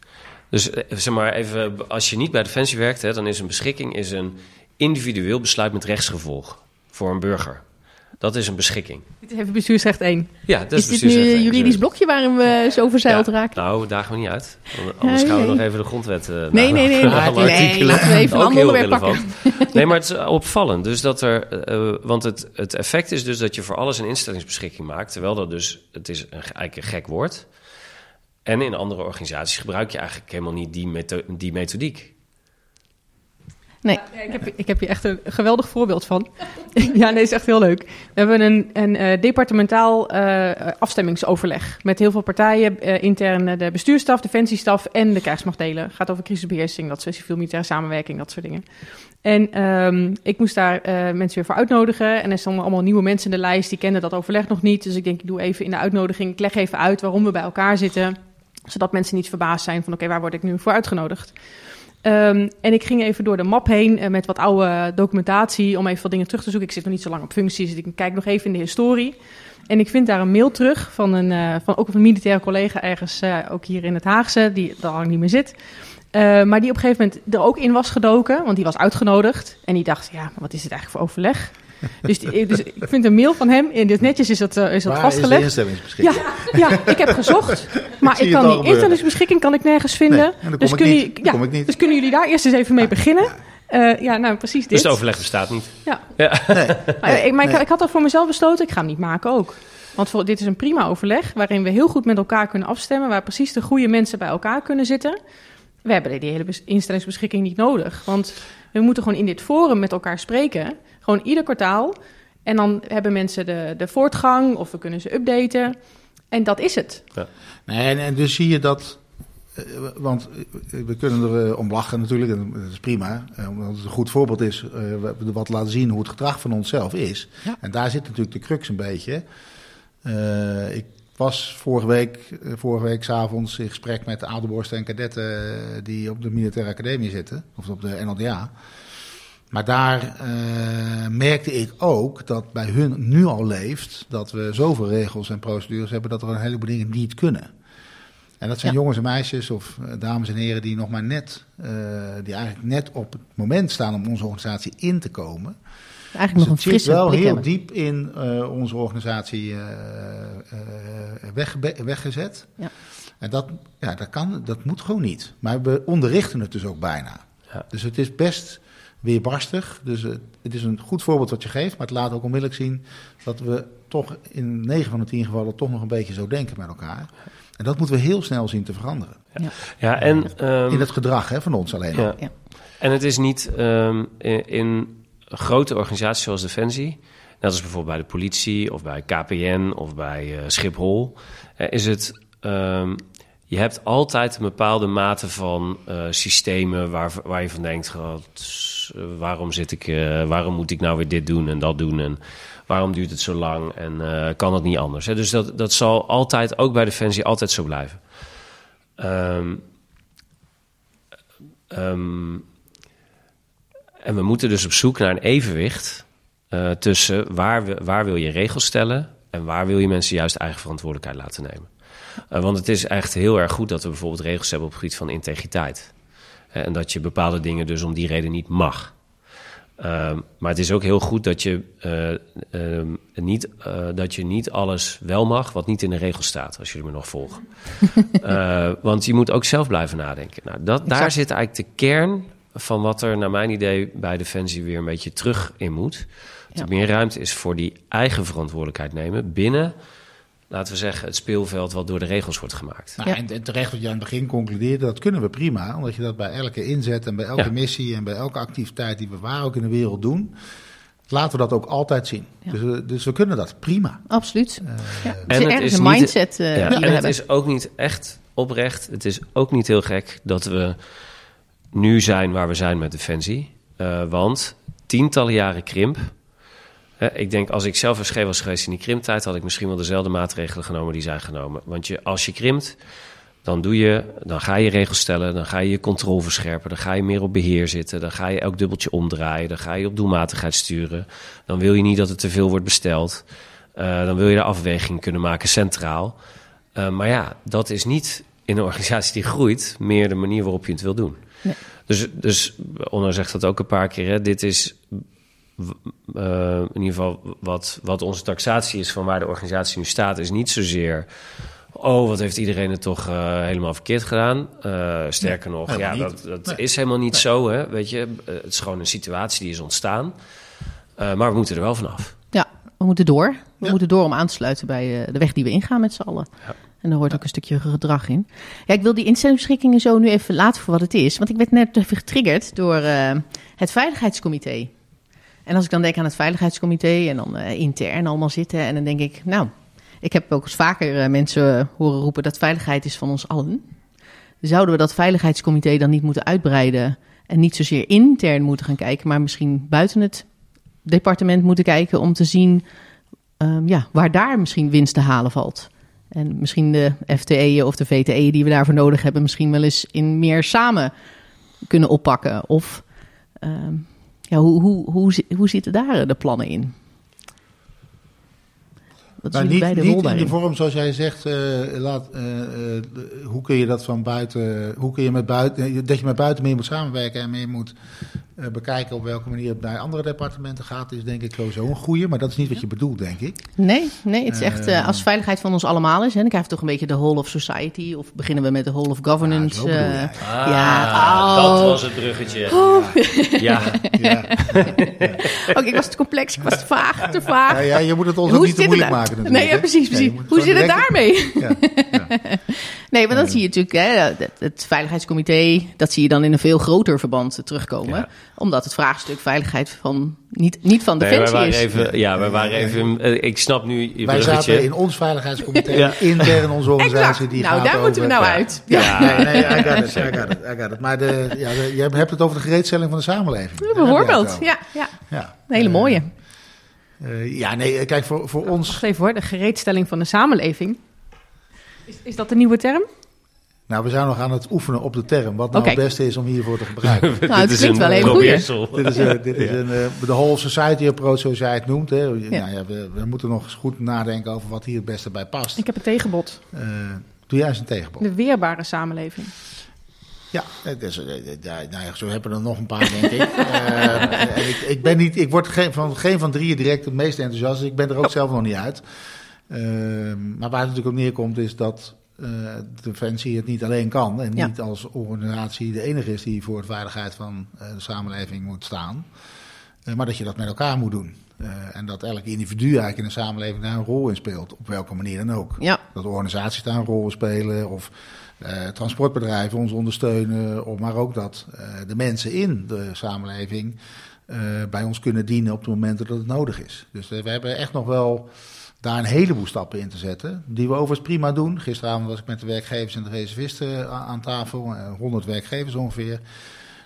Dus eh, zeg maar even, als je niet bij Defensie werkt, hè, dan is een beschikking is een individueel besluit met rechtsgevolg voor een burger. Dat is een beschikking. Dit even bestuursrecht 1. Ja, dat is, is dit nu een juridisch blokje waarin we zo verzeild raken? Nou, dagen we niet uit. Anders gaan we nog even de grondwet uh, Nee, nee, nee. nee, laten we even een ander onderwerp pakken. nee, maar het is opvallend. Dus dat er, uh, want het, het effect is dus dat je voor alles een instellingsbeschikking maakt. Terwijl dat dus, het is een, eigenlijk een gek woord. En in andere organisaties gebruik je eigenlijk helemaal niet die, metho die methodiek. Nee. Ik, heb, ik heb hier echt een geweldig voorbeeld van. ja, nee, is echt heel leuk. We hebben een, uh, departementaal uh, afstemmingsoverleg met heel veel partijen, uh, intern de bestuurstaf, defensiestaf en de krijgsmachtdelen. Het gaat over crisisbeheersing, dat soort civiel-militaire samenwerking, dat soort dingen. En um, ik moest daar mensen weer voor uitnodigen. En er stonden allemaal nieuwe mensen in de lijst, die kenden dat overleg nog niet. Dus ik denk, ik doe even in de uitnodiging, ik leg even uit waarom we bij elkaar zitten. Zodat mensen niet verbaasd zijn van, oké, waar word ik nu voor uitgenodigd? Um, en ik ging even door de map heen uh, met wat oude documentatie om even wat dingen terug te zoeken. Ik zit nog niet zo lang op functies, dus ik kijk nog even in de historie. En ik vind daar een mail terug van, een, uh, van ook een militaire collega ergens, uh, ook hier in het Haagse, die daar lang niet meer zit. maar die op een gegeven moment er ook in was gedoken, want die was uitgenodigd. En die dacht, ja, wat is dit eigenlijk voor overleg? Dus, die, dus, ik vind een mail van hem, in dit netjes is dat, uh, is dat Waar vastgelegd. Is de instellingsbeschikking? Ja, ja, ik heb gezocht, maar ik kan die instellingsbeschikking kan ik nergens vinden. Nee, dus, kun je, ja, dus kunnen jullie daar eerst eens even mee beginnen? Uh, ja, nou precies dit. Dus het overleg bestaat niet. Ja. ja. Nee, maar, ik, maar ik, ik, had al voor mezelf besloten, ik ga hem niet maken ook. Want voor, dit is een prima overleg waarin we heel goed met elkaar kunnen afstemmen, waar precies de goede mensen bij elkaar kunnen zitten. We hebben die hele instellingsbeschikking niet nodig, want we moeten gewoon in dit forum met elkaar spreken. Gewoon ieder kwartaal. En dan hebben mensen de, de voortgang of we kunnen ze updaten. En dat is het. Ja. Nee, en, en dus zie je dat want we kunnen er om lachen natuurlijk, en dat is prima. Omdat het een goed voorbeeld is, we wat laten zien hoe het gedrag van onszelf is. Ja. En daar zit natuurlijk de crux een beetje. Uh, ik was vorige week, vorige week s'avonds in gesprek met de Adelborsten en kadetten die op de militaire academie zitten, of op de NLDA. Maar daar uh, merkte ik ook dat bij hun nu al leeft dat we zoveel regels en procedures hebben dat er een heleboel dingen niet kunnen. En dat zijn ja. jongens en meisjes of uh, dames en heren die nog maar net, uh, die eigenlijk net op het moment staan om onze organisatie in te komen. Eigenlijk dus nog een frisse wel heel hebben. diep in onze organisatie weg, weggezet. Ja. En dat, ja, dat, kan, dat moet gewoon niet. Maar we onderrichten het dus ook bijna. Ja. Dus het is best weerbarstig. Dus uh, het is een goed voorbeeld wat je geeft, maar het laat ook onmiddellijk zien dat we toch in 9 van de 10 gevallen toch nog een beetje zo denken met elkaar. En dat moeten we heel snel zien te veranderen. Ja, ja en um, in het gedrag hè, van ons alleen. Ja. ja. En het is niet um, in, in, grote organisaties zoals Defensie, net als bijvoorbeeld bij de politie of bij KPN of bij uh, Schiphol, uh, is het. Um, je hebt altijd een bepaalde mate van uh, systemen waar, waar je van denkt: waarom, zit ik, uh, waarom moet ik nou weer dit doen en dat doen? En waarom duurt het zo lang? En kan het niet anders? Hè? Dus dat, dat zal altijd, ook bij Defensie, altijd zo blijven. Um, um, en we moeten dus op zoek naar een evenwicht tussen waar, we, waar wil je regels stellen en waar wil je mensen juist eigen verantwoordelijkheid laten nemen. Uh, want het is echt heel erg goed dat we bijvoorbeeld regels hebben op het gebied van integriteit. Uh, en dat je bepaalde dingen dus om die reden niet mag. Uh, maar het is ook heel goed dat je, niet, dat je niet alles wel mag wat niet in de regels staat, als jullie me nog volgen. want je moet ook zelf blijven nadenken. Nou, dat, daar zit eigenlijk de kern van wat er naar mijn idee bij Defensie weer een beetje terug in moet. Dat er meer ruimte is voor die eigen verantwoordelijkheid nemen binnen laten we zeggen, het speelveld wat door de regels wordt gemaakt. Nou, ja. en, terecht wat je aan het begin concludeerde, dat kunnen we prima. Omdat je dat bij elke inzet en bij elke ja. missie en bij elke activiteit die we waar ook in de wereld doen, laten we dat ook altijd zien. Ja. Dus, we, dus we kunnen dat prima. Absoluut. Uh, ja. En het is een mindset uh, ja, die En we het hebben. is ook niet echt oprecht. Het is ook niet heel gek dat we nu zijn waar we zijn met Defensie. Uh, want tientallen jaren krimp ik denk, als ik zelf een scheef was geweest in die krimptijd, had ik misschien wel dezelfde maatregelen genomen die zij genomen. Want je, als je krimpt, dan, doe je, dan ga je regels stellen, dan ga je je controle verscherpen, dan ga je meer op beheer zitten, dan ga je elk dubbeltje omdraaien, dan ga je op doelmatigheid sturen. Dan wil je niet dat er te veel wordt besteld. Uh, dan wil je de afweging kunnen maken centraal. Uh, maar ja, dat is niet in een organisatie die groeit meer de manier waarop je het wil doen. Nee. Dus, dus Onno zegt dat ook een paar keer. Hè, dit is uh, in ieder geval wat, wat onze taxatie is van waar de organisatie nu staat, is niet zozeer oh, wat heeft iedereen het toch uh, helemaal verkeerd gedaan. Uh, sterker nog, ja, dat, dat nee. is helemaal niet nee. zo. Hè? Weet je, het is gewoon een situatie die is ontstaan. Uh, maar we moeten er wel vanaf. Ja, we moeten door. We ja. moeten door om aan te sluiten bij de weg die we ingaan met z'n allen. Ja. En daar hoort ook een stukje gedrag in. Ja, ik wil die instellingsbeschikkingen zo nu even laten voor wat het is. Want ik werd net even getriggerd door het Veiligheidscomité. En als ik dan denk aan het Veiligheidscomité en dan intern allemaal zitten... en dan denk ik, nou, ik heb ook eens vaker uh, mensen horen roepen dat veiligheid is van ons allen. Zouden we dat veiligheidscomité dan niet moeten uitbreiden en niet zozeer intern moeten gaan kijken, maar misschien buiten het departement moeten kijken om te zien um, ja, waar daar misschien winst te halen valt? En misschien de FTE'en of de VTE'en die we daarvoor nodig hebben, misschien wel eens in meer samen kunnen oppakken. Of um, hoe, hoe, hoe, hoe zitten daar de plannen in? Wat nou, niet, bij de niet in de vorm zoals jij zegt, uh, laat, uh, uh, hoe kun je dat van buiten, hoe kun je met buiten, dat je met buiten meer moet samenwerken en meer moet bekijken op welke manier het naar andere departementen gaat, is denk ik sowieso een goede. Maar dat is niet wat je bedoelt, denk ik. Nee, nee het is echt uh, als veiligheid van ons allemaal is. Hè, dan krijg je toch een beetje de whole of society. Of beginnen we met de whole of governance. Ja, uh, ah, ja oh. dat was het bruggetje. Oh. Ja. ja. Oké, okay, ik was te complex, ik was te vaag, te vaag. Ja, ja je moet het ons ook niet te moeilijk maken natuurlijk. Nee, ja, precies, precies. Nee, Hoe zit het daarmee? Ja, nee, maar dan zie je natuurlijk, hè, het veiligheidscomité, dat zie je dan in een veel groter verband terugkomen omdat het vraagstuk veiligheid van niet, niet van defensie nee, is. Even, ja, we waren even. Uh, ik snap nu je Wij bruggetje. zaten in ons veiligheidscomité, ja. intern onze organisatie. Die nou, gaat daar moeten we nou uit. Ja, ja. nee, nee, I got it, I got it, I got it. Maar de, ja, de, je hebt het over de gereedstelling van de samenleving. Ja, bijvoorbeeld, ja, ja. ja. Een hele mooie. Uh, ja, nee, kijk, voor, voor ons... Wacht even hoor, de gereedstelling van de samenleving. Is, is dat de nieuwe term? Nou, we zijn nog aan het oefenen op de term. Wat nou okay. het beste is om hiervoor te gebruiken. nou, het klinkt wel heel goed. Dit is, uh, dit is ja. een, uh, de whole society approach, zoals jij het noemt. Hè. Ja. Nou, ja, we, we, moeten nog eens goed nadenken over wat hier het beste bij past. Ik heb een tegenbod. Uh, doe jij eens een tegenbod. De weerbare samenleving. Ja, dus, nou ja, zo hebben we er nog een paar, denk ik. ik, ik, ben niet, ik word geen van, geen van drieën direct het meest enthousiast. Ik ben er ook oh. zelf nog niet uit. maar waar het natuurlijk op neerkomt is dat uh, Defensie het niet alleen kan en ja. niet als organisatie de enige is die voor de veiligheid van de samenleving moet staan, maar dat je dat met elkaar moet doen. en dat elk individu eigenlijk in de samenleving daar een rol in speelt, op welke manier dan ook. Ja. Dat organisaties daar een rol in spelen of transportbedrijven ons ondersteunen, maar ook dat de mensen in de samenleving bij ons kunnen dienen op de momenten dat het nodig is. Dus we hebben echt nog wel daar een heleboel stappen in te zetten. Die we overigens prima doen. Gisteravond was ik met de werkgevers en de reservisten aan tafel. 100 werkgevers ongeveer.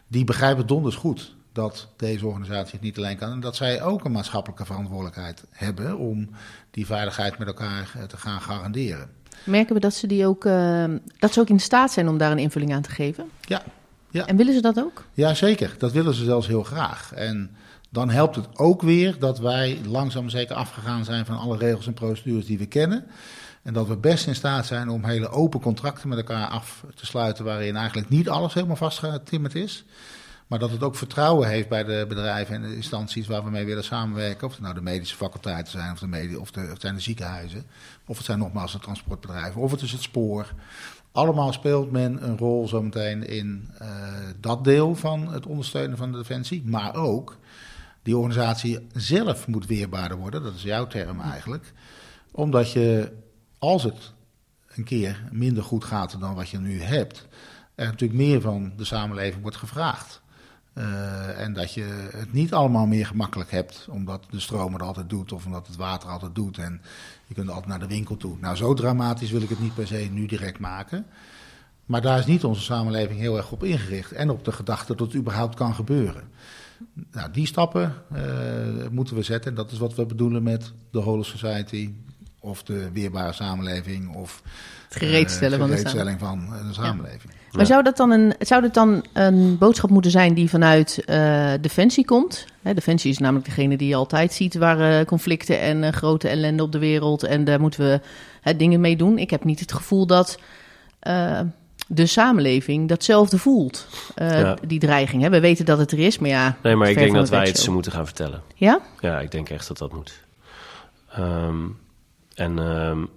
Die begrijpen donders goed dat deze organisatie het niet alleen kan. En dat zij ook een maatschappelijke verantwoordelijkheid hebben om die veiligheid met elkaar te gaan garanderen. Merken we dat ze, die ook, uh, dat ze ook in staat zijn om daar een invulling aan te geven? Ja. ja. En willen ze dat ook? Ja, zeker. Dat willen ze zelfs heel graag. En dan helpt het ook weer dat wij langzaam zeker afgegaan zijn van alle regels en procedures die we kennen. En dat we best in staat zijn om hele open contracten met elkaar af te sluiten, waarin eigenlijk niet alles helemaal vastgetimmerd is. Maar dat het ook vertrouwen heeft bij de bedrijven en de instanties waar we mee willen samenwerken. Of het nou de medische faculteiten zijn, of, de medie, of, de, of het zijn de ziekenhuizen. Of het zijn nogmaals de transportbedrijven, of het is het spoor. Allemaal speelt men een rol zometeen in uh, dat deel van het ondersteunen van de defensie. Maar ook die organisatie zelf moet weerbaarder worden. Dat is jouw term eigenlijk. Omdat je, als het een keer minder goed gaat dan wat je nu hebt, er natuurlijk meer van de samenleving wordt gevraagd. Uh, en dat je het niet allemaal meer gemakkelijk hebt, omdat de stroom het altijd doet of omdat het water altijd doet. En je kunt altijd naar de winkel toe. Nou, zo dramatisch wil ik het niet per se nu direct maken. Maar daar is niet onze samenleving heel erg op ingericht. En op de gedachte dat het überhaupt kan gebeuren. Nou, die stappen uh, moeten we zetten. Dat is wat we bedoelen met de Whole Society of de weerbare samenleving of het gereedstellen, van, de samenleving. van de samenleving. Maar zou dat dan een, zou dat dan een boodschap moeten zijn die vanuit uh, Defensie komt? Defensie is namelijk degene die je altijd ziet waar uh, conflicten en uh, grote ellende op de wereld en daar moeten we dingen mee doen. Ik heb niet het gevoel dat de samenleving datzelfde voelt, ja. die dreiging. Hè? We weten dat het er is, maar ja. Nee, maar ik denk dat wij het ze moeten gaan vertellen. Ja? Ja, ik denk echt dat dat moet. Um, en um,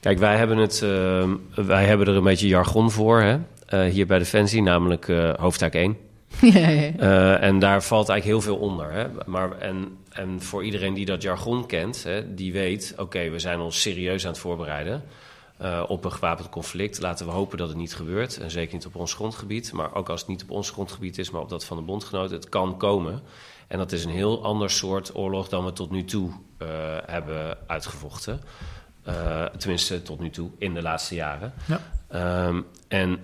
kijk, wij hebben, het, uh, wij hebben er een beetje jargon voor hè? Uh, hier bij Defensie, namelijk uh, hoofdtaak 1. ja, ja. Uh, en daar valt eigenlijk heel veel onder. Hè? Maar, en, en voor iedereen die dat jargon kent, hè, die weet... oké, we zijn ons serieus aan het voorbereiden uh, op een gewapend conflict. Laten we hopen dat het niet gebeurt. En zeker niet op ons grondgebied. Maar ook als het niet op ons grondgebied is, maar op dat van de bondgenoten. Het kan komen. En dat is een heel ander soort oorlog dan we tot nu toe uh, hebben uitgevochten. Uh, tenminste, tot nu toe, in de laatste jaren. Ja. Um, en,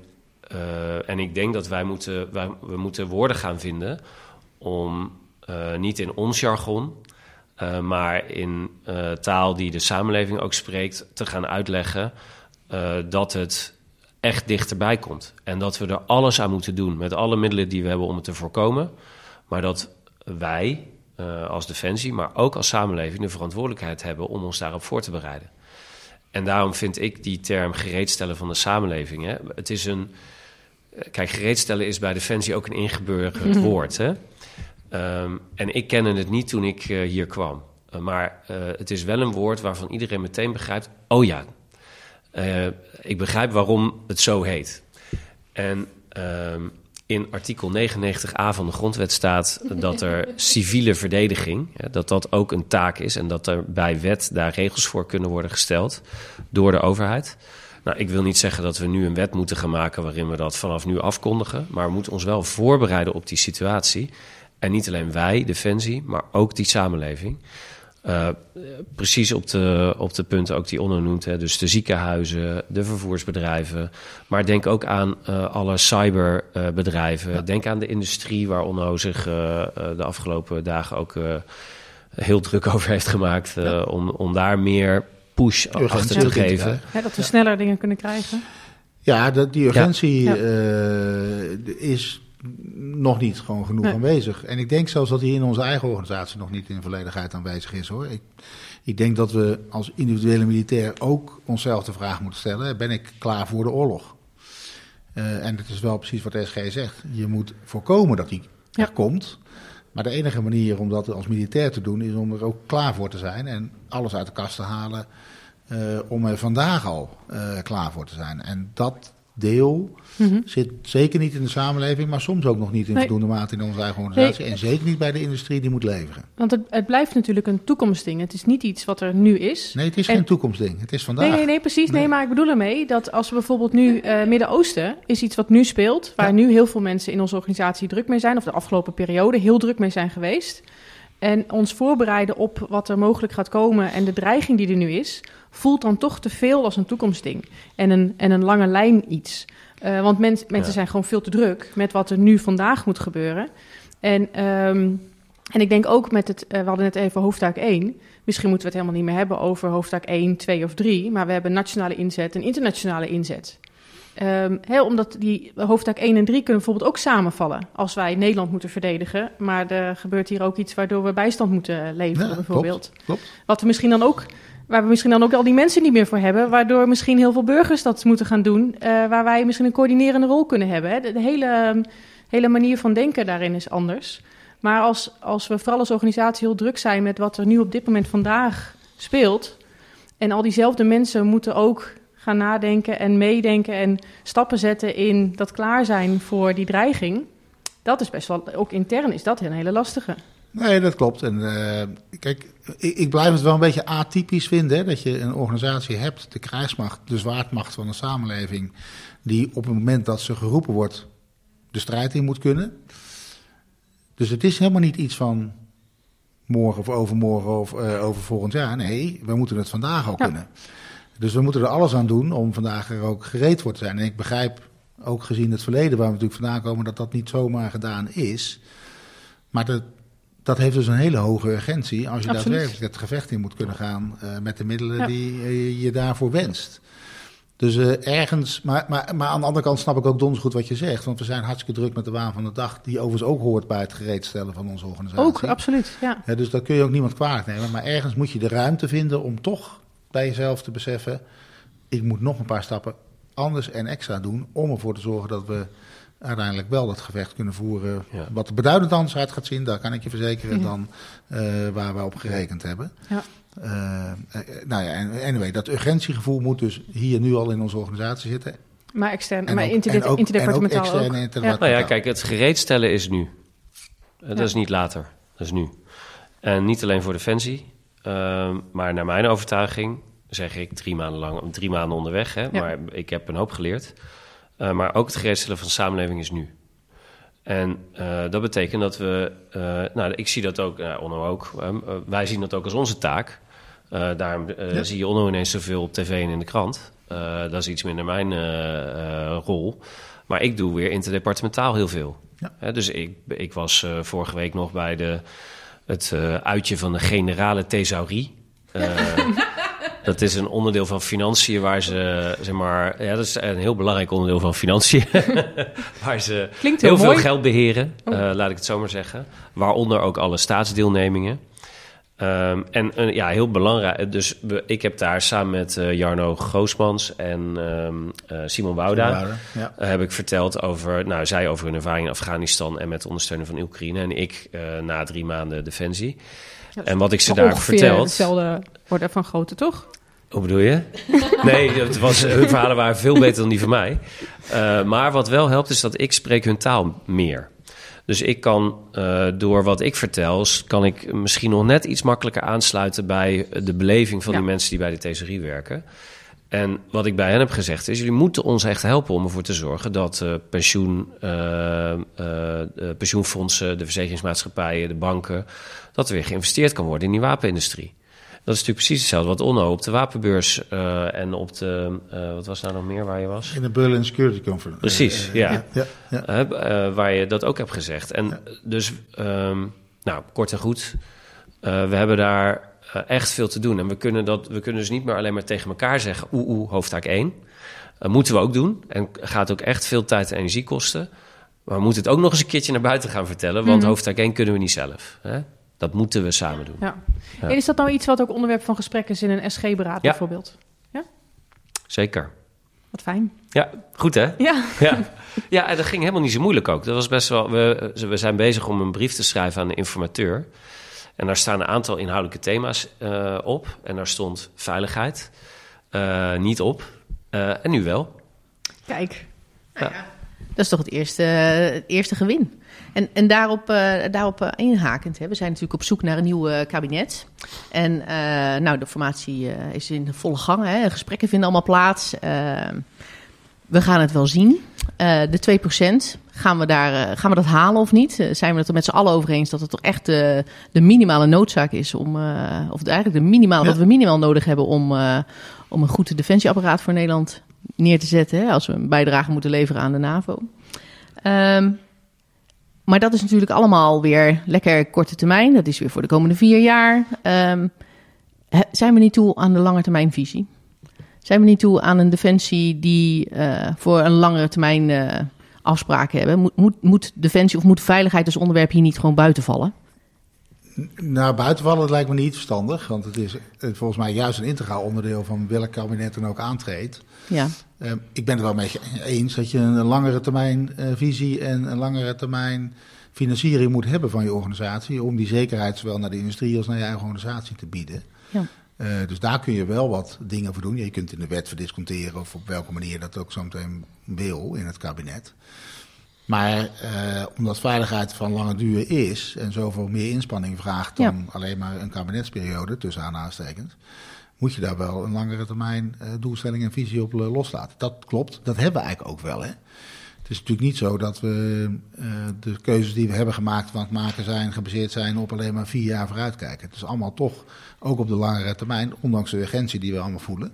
uh, en ik denk dat wij moeten, wij, we moeten woorden gaan vinden om niet in ons jargon, maar in taal die de samenleving ook spreekt, te gaan uitleggen dat het echt dichterbij komt. En dat we er alles aan moeten doen, met alle middelen die we hebben om het te voorkomen. Maar dat wij uh, als defensie, maar ook als samenleving de verantwoordelijkheid hebben om ons daarop voor te bereiden. En daarom vind ik die term gereedstellen van de samenleving. Hè, het is een. Kijk, gereedstellen is bij defensie ook een ingeburgerd mm woord. Hè? Um, en ik kende het niet toen ik uh, hier kwam. Uh, maar het is wel een woord waarvan iedereen meteen begrijpt: oh ja, ik begrijp waarom het zo heet. En um, in artikel 99a van de grondwet staat dat er civiele verdediging, dat dat ook een taak is en dat er bij wet daar regels voor kunnen worden gesteld door de overheid. Nou, ik wil niet zeggen dat we nu een wet moeten gaan maken waarin we dat vanaf nu afkondigen, maar we moeten ons wel voorbereiden op die situatie. En niet alleen wij, Defensie, maar ook die samenleving. Uh, precies op de, op de punten ook die Onno noemt. Hè. Dus de ziekenhuizen, de vervoersbedrijven. Maar denk ook aan uh, alle cyberbedrijven. Ja. Denk aan de industrie waar Onno zich uh, de afgelopen dagen ook heel druk over heeft gemaakt. Ja. om, om daar meer push urgentie achter te geven. Ja, dat we sneller dingen kunnen krijgen. Ja, dat, die urgentie is nog niet gewoon genoeg aanwezig. En ik denk zelfs dat hij in onze eigen organisatie nog niet in volledigheid aanwezig is hoor. Ik, ik denk dat we als individuele militair ook onszelf de vraag moeten stellen: ben ik klaar voor de oorlog? Uh, en het is wel precies wat SG zegt. Je moet voorkomen dat die ja. er komt. Maar de enige manier om dat als militair te doen is om er ook klaar voor te zijn en alles uit de kast te halen. Uh, om er vandaag al uh, klaar voor te zijn. En dat deel mm-hmm. zit zeker niet in de samenleving, maar soms ook nog niet in nee. voldoende mate in onze eigen organisatie. Nee. En zeker niet bij de industrie die moet leveren. Want het, het, blijft natuurlijk een toekomstding. Het is niet iets wat er nu is. Nee, het is en... geen toekomstding. Het is vandaag. Nee, nee, nee precies. Nee. nee. maar ik bedoel ermee dat als we bijvoorbeeld nu uh, Midden-Oosten is iets wat nu speelt, waar ja. nu heel veel mensen in onze organisatie druk mee zijn, of de afgelopen periode heel druk mee zijn geweest. En ons voorbereiden op wat er mogelijk gaat komen en de dreiging die er nu is, voelt dan toch te veel als een toekomstding en een, en een lange lijn iets. Uh, want mens, mensen ja. zijn gewoon veel te druk met wat er nu vandaag moet gebeuren. En, um, en ik denk ook met het, uh, we hadden net even hoofdtaak 1. Misschien moeten we het helemaal niet meer hebben over hoofdtaak 1, 2 of 3. Maar we hebben nationale inzet en internationale inzet. Um, he, omdat die hoofdtaak 1 en 3 kunnen bijvoorbeeld ook samenvallen. Als wij Nederland moeten verdedigen. Maar er gebeurt hier ook iets waardoor we bijstand moeten leveren, ja, bijvoorbeeld. Klopt, klopt. Wat we misschien dan ook Waar we misschien dan ook al die mensen niet meer voor hebben. Waardoor misschien heel veel burgers dat moeten gaan doen. Uh, waar wij misschien een coördinerende rol kunnen hebben. Hè. De, de, hele, hele manier van denken daarin is anders. Maar als, als we vooral als organisatie heel druk zijn met wat er nu op dit moment vandaag speelt. En al diezelfde mensen moeten ook gaan nadenken en meedenken en stappen zetten in dat klaar zijn voor die dreiging. Dat is best wel, ook intern is dat een hele lastige. Nee, dat klopt. En uh, kijk, ik, ik, blijf het wel een beetje atypisch vinden hè, dat je een organisatie hebt, de krijgsmacht, de zwaardmacht van de samenleving, die op het moment dat ze geroepen wordt de strijd in moet kunnen. Dus het is helemaal niet iets van morgen of overmorgen of uh, over volgend jaar. Nee, we moeten het vandaag al ja. kunnen. Dus we moeten er alles aan doen om vandaag er ook gereed voor te zijn. En ik begrijp ook gezien het verleden waar we natuurlijk vandaan komen dat dat niet zomaar gedaan is. Maar de dat heeft dus een hele hoge urgentie als je Absoluut. daadwerkelijk het gevecht in moet kunnen gaan uh, met de middelen die je daarvoor wenst. Dus uh, ergens, maar, maar, maar aan de andere kant snap ik ook donders goed wat je zegt. Want we zijn hartstikke druk met de waan van de dag, die overigens ook hoort bij het gereedstellen van onze organisatie. Ook, absoluut, ja. ja dus dat kun je ook niemand kwalijk nemen. Maar ergens moet je de ruimte vinden om toch bij jezelf te beseffen, ik moet nog een paar stappen anders en extra doen om ervoor te zorgen dat we uiteindelijk wel dat gevecht kunnen voeren. Wat beduidend anders uit gaat zien, daar kan ik je verzekeren, dan uh, waar we op gerekend hebben. Ja. Uh, nou ja, anyway, dat urgentiegevoel moet dus hier nu al in onze organisatie zitten. Maar extern, maar interdepartementaal ook. ook. Ja. Nou ja, kijk, het gereedstellen is nu. Dat is niet later, dat is nu. En niet alleen voor Defensie, uh, maar naar mijn overtuiging zeg ik drie maanden lang, drie maanden onderweg. Hè, Maar ik heb een hoop geleerd. Uh, maar ook het gereedstellen van de samenleving is nu. En uh, dat betekent dat we, uh, nou, ik zie dat ook, nou, Onno ook, wij zien dat ook als onze taak. daarom zie je Onno ineens zoveel op tv en in de krant. dat is iets minder mijn rol. Maar ik doe weer interdepartementaal heel veel. Ja. dus ik, ik was vorige week nog bij de, het uitje van de generale thesaurie. Dat is een onderdeel van financiën waar ze, zeg maar, ja, dat is een heel belangrijk onderdeel van financiën. waar ze heel, veel geld beheren, oh. uh, laat ik het zo maar zeggen. Waaronder ook alle staatsdeelnemingen. Um, en uh, ja, heel belangrijk. Dus we, ik heb daar samen met uh, Jarno Groosmans en um, Simon Wouda... Ja. heb ik verteld over... Nou, zij over hun ervaring in Afghanistan... en met ondersteunen van Oekraïne. En ik na drie maanden Defensie. en wat ik ze daar verteld... hetzelfde wordt van grootte, toch? Hoe bedoel je? Nee, het was, hun verhalen waren veel beter dan die van mij. Uh, maar wat wel helpt is dat ik spreek hun taal meer. Dus ik kan uh, door wat ik vertel, kan ik misschien nog net iets makkelijker aansluiten bij de beleving van die mensen die bij de thesarie werken. En wat ik bij hen heb gezegd is: jullie moeten ons echt helpen om ervoor te zorgen dat uh, pensioen, pensioenfondsen, de verzekeringsmaatschappijen, de banken, dat er weer geïnvesteerd kan worden in die wapenindustrie. Dat is natuurlijk precies hetzelfde wat Onno op de wapenbeurs uh, en op de... Uh, wat was daar nog meer waar je was? In de Berlin Security Conference. Precies, uh, ja. ja, ja, ja. waar je dat ook hebt gezegd. En dus, um, nou, kort en goed. we hebben daar echt veel te doen. En we kunnen, dat, we kunnen dus niet meer alleen maar tegen elkaar zeggen... oeh, oeh, hoofdtaak 1. moeten we ook doen. En gaat ook echt veel tijd en energie kosten. Maar we moeten het ook nog eens een keertje naar buiten gaan vertellen. Want mm hoofdtaak 1 kunnen we niet zelf. Hè? Dat moeten we samen doen. Ja. En is dat nou iets wat ook onderwerp van gesprek is in een SG-beraad bijvoorbeeld? Ja? Zeker. Wat fijn. Ja, goed hè? Ja. ja. Ja, en dat ging helemaal niet zo moeilijk ook. Dat was best wel, we, we zijn bezig om een brief te schrijven aan de informateur. En daar staan een aantal inhoudelijke thema's uh, op. En daar stond veiligheid uh, niet op. Uh, en nu wel. Kijk. Nou ja. Dat is toch het eerste, het eerste gewin. En, en daarop, uh, daarop uh, inhakend, hè, we zijn natuurlijk op zoek naar een nieuw uh, kabinet. En nou, de formatie is in volle gang. Hè. Gesprekken vinden allemaal plaats. we gaan het wel zien. de 2%, gaan we, daar, gaan we dat halen of niet? zijn we het er met z'n allen over eens dat het toch echt de minimale noodzaak is om, of eigenlijk de minimale, ja. wat we minimaal nodig hebben om, om een goed defensieapparaat voor Nederland neer te zetten, hè, als we een bijdrage moeten leveren aan de NAVO. Um, maar dat is natuurlijk allemaal weer lekker korte termijn. Dat is weer voor de komende vier jaar. Um, zijn we niet toe aan de lange termijn visie? Zijn we niet toe aan een defensie die uh, voor een langere termijn uh, afspraken hebben? Moet, moet, moet defensie of moet veiligheid als onderwerp hier niet gewoon buiten vallen? Nou, buitenvallen dat lijkt me niet verstandig. Want het is volgens mij juist een integraal onderdeel van welk kabinet dan ook aantreedt. Ja. Uh, ik ben het wel met je eens dat je een langere termijn uh, visie en een langere termijn financiering moet hebben van je organisatie. Om die zekerheid zowel naar de industrie als naar je eigen organisatie te bieden. Ja. Uh, dus daar kun je wel wat dingen voor doen. Je kunt in de wet verdisconteren of op welke manier dat ook zo meteen wil in het kabinet. Maar uh, omdat veiligheid van lange duur is en zoveel meer inspanning vraagt dan ja. alleen maar een kabinetsperiode, tussen aanhalingstekens, moet je daar wel een langere termijn uh, doelstelling en visie op uh, loslaten. Dat klopt, dat hebben we eigenlijk ook wel. Hè? Het is natuurlijk niet zo dat we de keuzes die we hebben gemaakt van het maken zijn, gebaseerd zijn op alleen maar vier jaar vooruitkijken. Het is allemaal toch ook op de langere termijn, ondanks de urgentie die we allemaal voelen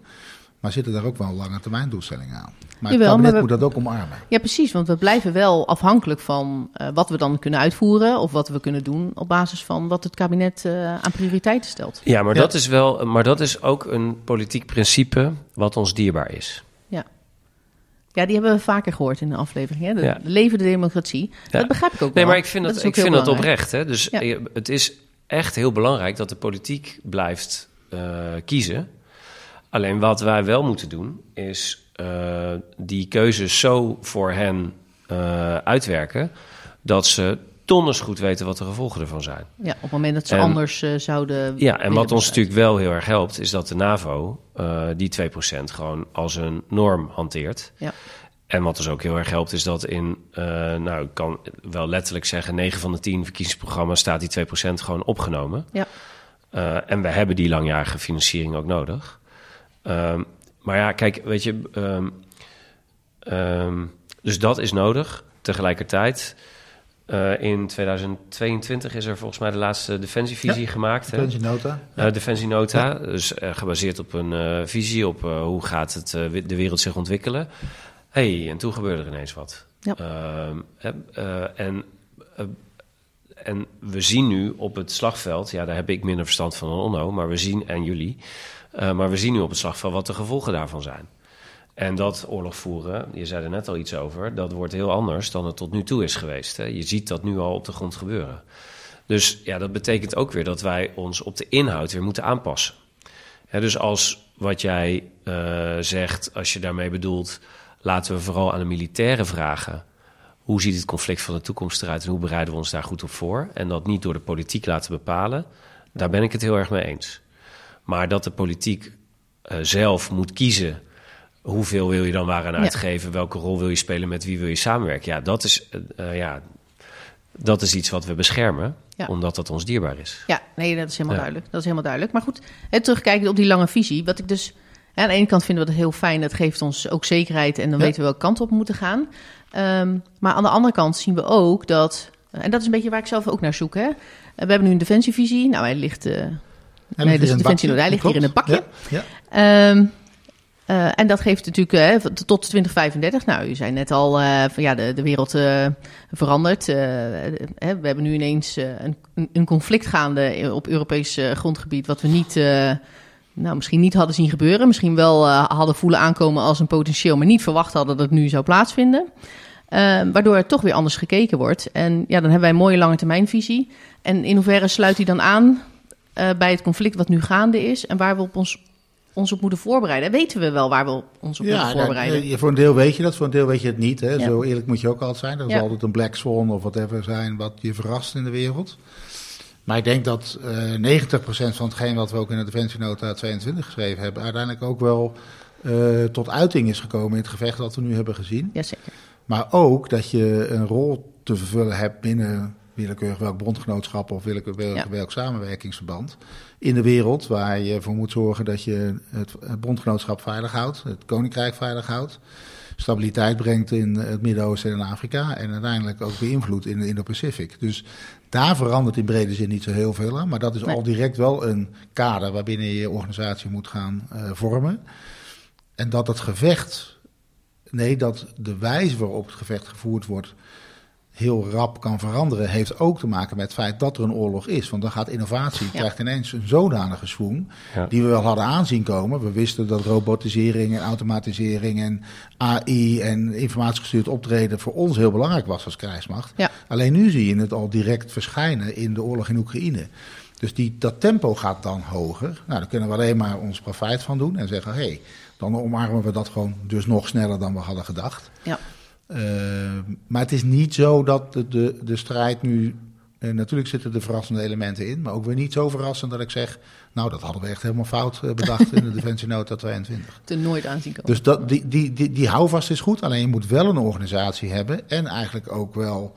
Maar zitten daar ook wel lange termijn doelstellingen aan? Maar Jawel, het kabinet moet dat ook omarmen. Ja, precies. Want we blijven wel afhankelijk van uh, wat we dan kunnen uitvoeren... of wat we kunnen doen op basis van wat het kabinet uh, aan prioriteiten stelt. Ja, maar, Dat is wel, maar dat is ook een politiek principe wat ons dierbaar is. Ja. Ja, die hebben we vaker gehoord in de aflevering. Hè? De, ja. de levende democratie. Ja. Dat begrijp ik ook Nee, maar ik vind dat, ik vind dat oprecht. Hè? Dus het is echt heel belangrijk dat de politiek blijft uh, kiezen. Alleen wat wij wel moeten doen, is uh, die keuzes zo voor hen uh, uitwerken dat ze donders goed weten wat de gevolgen ervan zijn. Ja, op het moment dat ze anders uh, zouden. Ja, en wat ons natuurlijk wel heel erg helpt, is dat de NAVO die 2% gewoon als een norm hanteert. Ja. En wat dus ook heel erg helpt, is dat in, nou, ik kan wel letterlijk zeggen, 9 van de 10 verkiezingsprogramma's staat die 2% gewoon opgenomen. Ja. en we hebben die langjarige financiering ook nodig. Um, maar ja, kijk, weet je, um, um, dus dat is nodig. Tegelijkertijd, uh, in 2022 is er volgens mij de laatste defensievisie ja, gemaakt. Defensienota. Uh, defensienota, ja. dus uh, gebaseerd op een visie op hoe gaat het, de wereld zich ontwikkelen. hey, en toen gebeurde er ineens wat. Ja. en en we zien nu op het slagveld, ja, daar heb ik minder verstand van dan Onno, maar we zien, en jullie, uh, maar we zien nu op het slagveld wat de gevolgen daarvan zijn. En dat oorlog voeren, je zei er net al iets over, dat wordt heel anders dan het tot nu toe is geweest. Hè. Je ziet dat nu al op de grond gebeuren. Dus ja, dat betekent ook weer dat wij ons op de inhoud weer moeten aanpassen. dus als wat jij uh, zegt, als je daarmee bedoelt, laten we vooral aan de militairen vragen hoe ziet het conflict van de toekomst eruit en hoe bereiden we ons daar goed op voor? En dat niet door de politiek laten bepalen, daar ben ik het heel erg mee eens. Maar dat de politiek uh, zelf moet kiezen hoeveel wil je dan waar aan uitgeven, welke rol wil je spelen, met wie wil je samenwerken. Ja, dat is, uh, ja, dat is iets wat we beschermen, omdat dat ons dierbaar is. Ja, nee, dat is helemaal duidelijk. Dat is helemaal duidelijk. Maar goed, terugkijken op die lange visie, wat ik dus aan de ene kant vinden we dat heel fijn. Dat geeft ons ook zekerheid en dan weten we welke kant op moeten gaan. Um, maar aan de andere kant zien we ook dat... En dat is een beetje waar ik zelf ook naar zoek. Hè? We hebben nu een defensievisie. Nou, hij ligt... Uh, nee, dus defensie, hij ligt hier in een bakje. Ja, ja. Um, uh, en dat geeft natuurlijk uh, tot 2035. Nou, u zei net al, uh, van, ja, de, de wereld verandert. we hebben nu ineens een, een, conflict gaande op Europees grondgebied... wat we niet nou, misschien niet hadden zien gebeuren. Misschien wel hadden voelen aankomen als een potentieel, maar niet verwacht hadden dat het nu zou plaatsvinden. Uh, waardoor er toch weer anders gekeken wordt. En ja, dan hebben wij een mooie lange termijnvisie. En in hoeverre sluit die dan aan uh, bij het conflict wat nu gaande is en waar we op ons, ons op moeten voorbereiden? Weten we wel waar we ons op moeten voorbereiden? Ja, voor een deel weet je dat, voor een deel weet je het niet. Hè? Zo eerlijk moet je ook altijd zijn. Er zal altijd een black swan of whatever zijn wat je verrast in de wereld. Maar ik denk dat uh, 90% van hetgeen wat we ook in de Defensienota 22 geschreven hebben, uiteindelijk ook wel uh, tot uiting is gekomen in het gevecht dat we nu hebben gezien. Jazeker. Maar ook dat je een rol te vervullen hebt binnen willekeurig welk bondgenootschap of willekeurig ja. welk samenwerkingsverband in de wereld, waar je voor moet zorgen dat je het, bondgenootschap veilig houdt, het koninkrijk veilig houdt stabiliteit brengt in het Midden-Oosten en Afrika. En uiteindelijk ook beïnvloedt in de Indo-Pacific. Dus daar verandert in brede zin niet zo heel veel aan. Maar dat is al direct wel een kader waarbinnen je je organisatie moet gaan uh, vormen. En dat het gevecht, nee, dat de wijze waarop het gevecht gevoerd wordt heel rap kan veranderen, heeft ook te maken met het feit dat er een oorlog is. Want dan gaat innovatie, ja. krijgt ineens een zodanige swoon, ja. die we wel hadden aanzien komen. We wisten dat robotisering en automatisering en AI en informatiegestuurd optreden voor ons heel belangrijk was als krijgsmacht. Ja. Alleen nu zie je het al direct verschijnen in de oorlog in Oekraïne. Dus die, dat tempo gaat dan hoger. Nou, daar kunnen we alleen maar ons profijt van doen en zeggen: hé, hey, dan omarmen we dat gewoon dus nog sneller dan we hadden gedacht. Ja. Uh, maar het is niet zo dat de, de, de strijd nu. Uh, natuurlijk zitten er verrassende elementen in, maar ook weer niet zo verrassend dat ik zeg. Nou, dat hadden we echt helemaal fout uh, bedacht in de Defensienota 22. Te nooit aanzien komen. Dus dat, die, die, die, die houvast is goed, alleen je moet wel een organisatie hebben en eigenlijk ook wel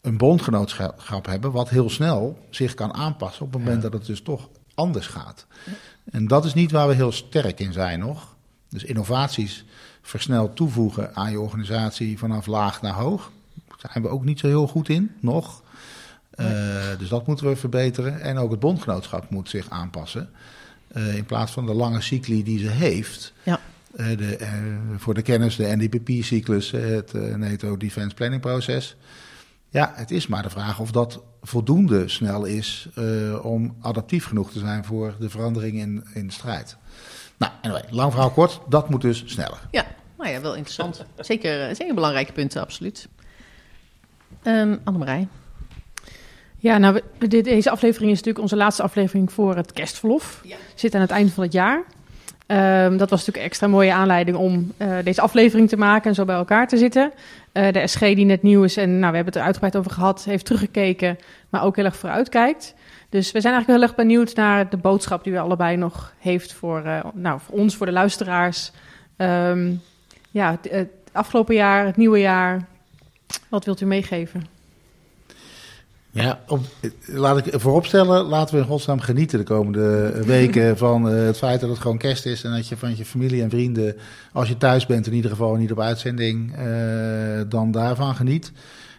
een bondgenootschap hebben, wat heel snel zich kan aanpassen op het moment ja. dat het dus toch anders gaat. Ja. En dat is niet waar we heel sterk in zijn nog. Dus innovaties versneld toevoegen aan je organisatie vanaf laag naar hoog. Daar zijn we ook niet zo heel goed in, nog. Uh, dus dat moeten we verbeteren. En ook het bondgenootschap moet zich aanpassen. Uh, in plaats van de lange cycli die ze heeft, ja. de, voor de kennis, de NDPP-cyclus, het NATO Defense Planning Proces. Ja, het is maar de vraag of dat voldoende snel is om adaptief genoeg te zijn voor de verandering in, in de strijd. Nou, anyway, lang verhaal kort, dat moet dus sneller. Ja, nou ja, wel interessant. zeker, zeker belangrijke punten, absoluut. Um, Annemarij. Ja, nou, dit, deze aflevering is natuurlijk onze laatste aflevering voor het kerstverlof. Ja. Zit aan het eind van het jaar. Um, dat was natuurlijk een extra mooie aanleiding om uh, deze aflevering te maken en zo bij elkaar te zitten. Uh, de SG die net nieuw is en nou, we hebben het er uitgebreid over gehad, heeft teruggekeken, maar ook heel erg vooruitkijkt. Dus we zijn eigenlijk heel erg benieuwd naar de boodschap die u allebei nog heeft voor, uh, nou, voor ons, voor de luisteraars. Um, ja, het afgelopen jaar, het nieuwe jaar, wat wilt u meegeven? Ja, op, laat ik vooropstellen, laten we in godsnaam genieten de komende weken van uh, het feit dat het gewoon kerst is en dat je van je familie en vrienden, als je thuis bent, in ieder geval niet op uitzending, uh, dan daarvan geniet.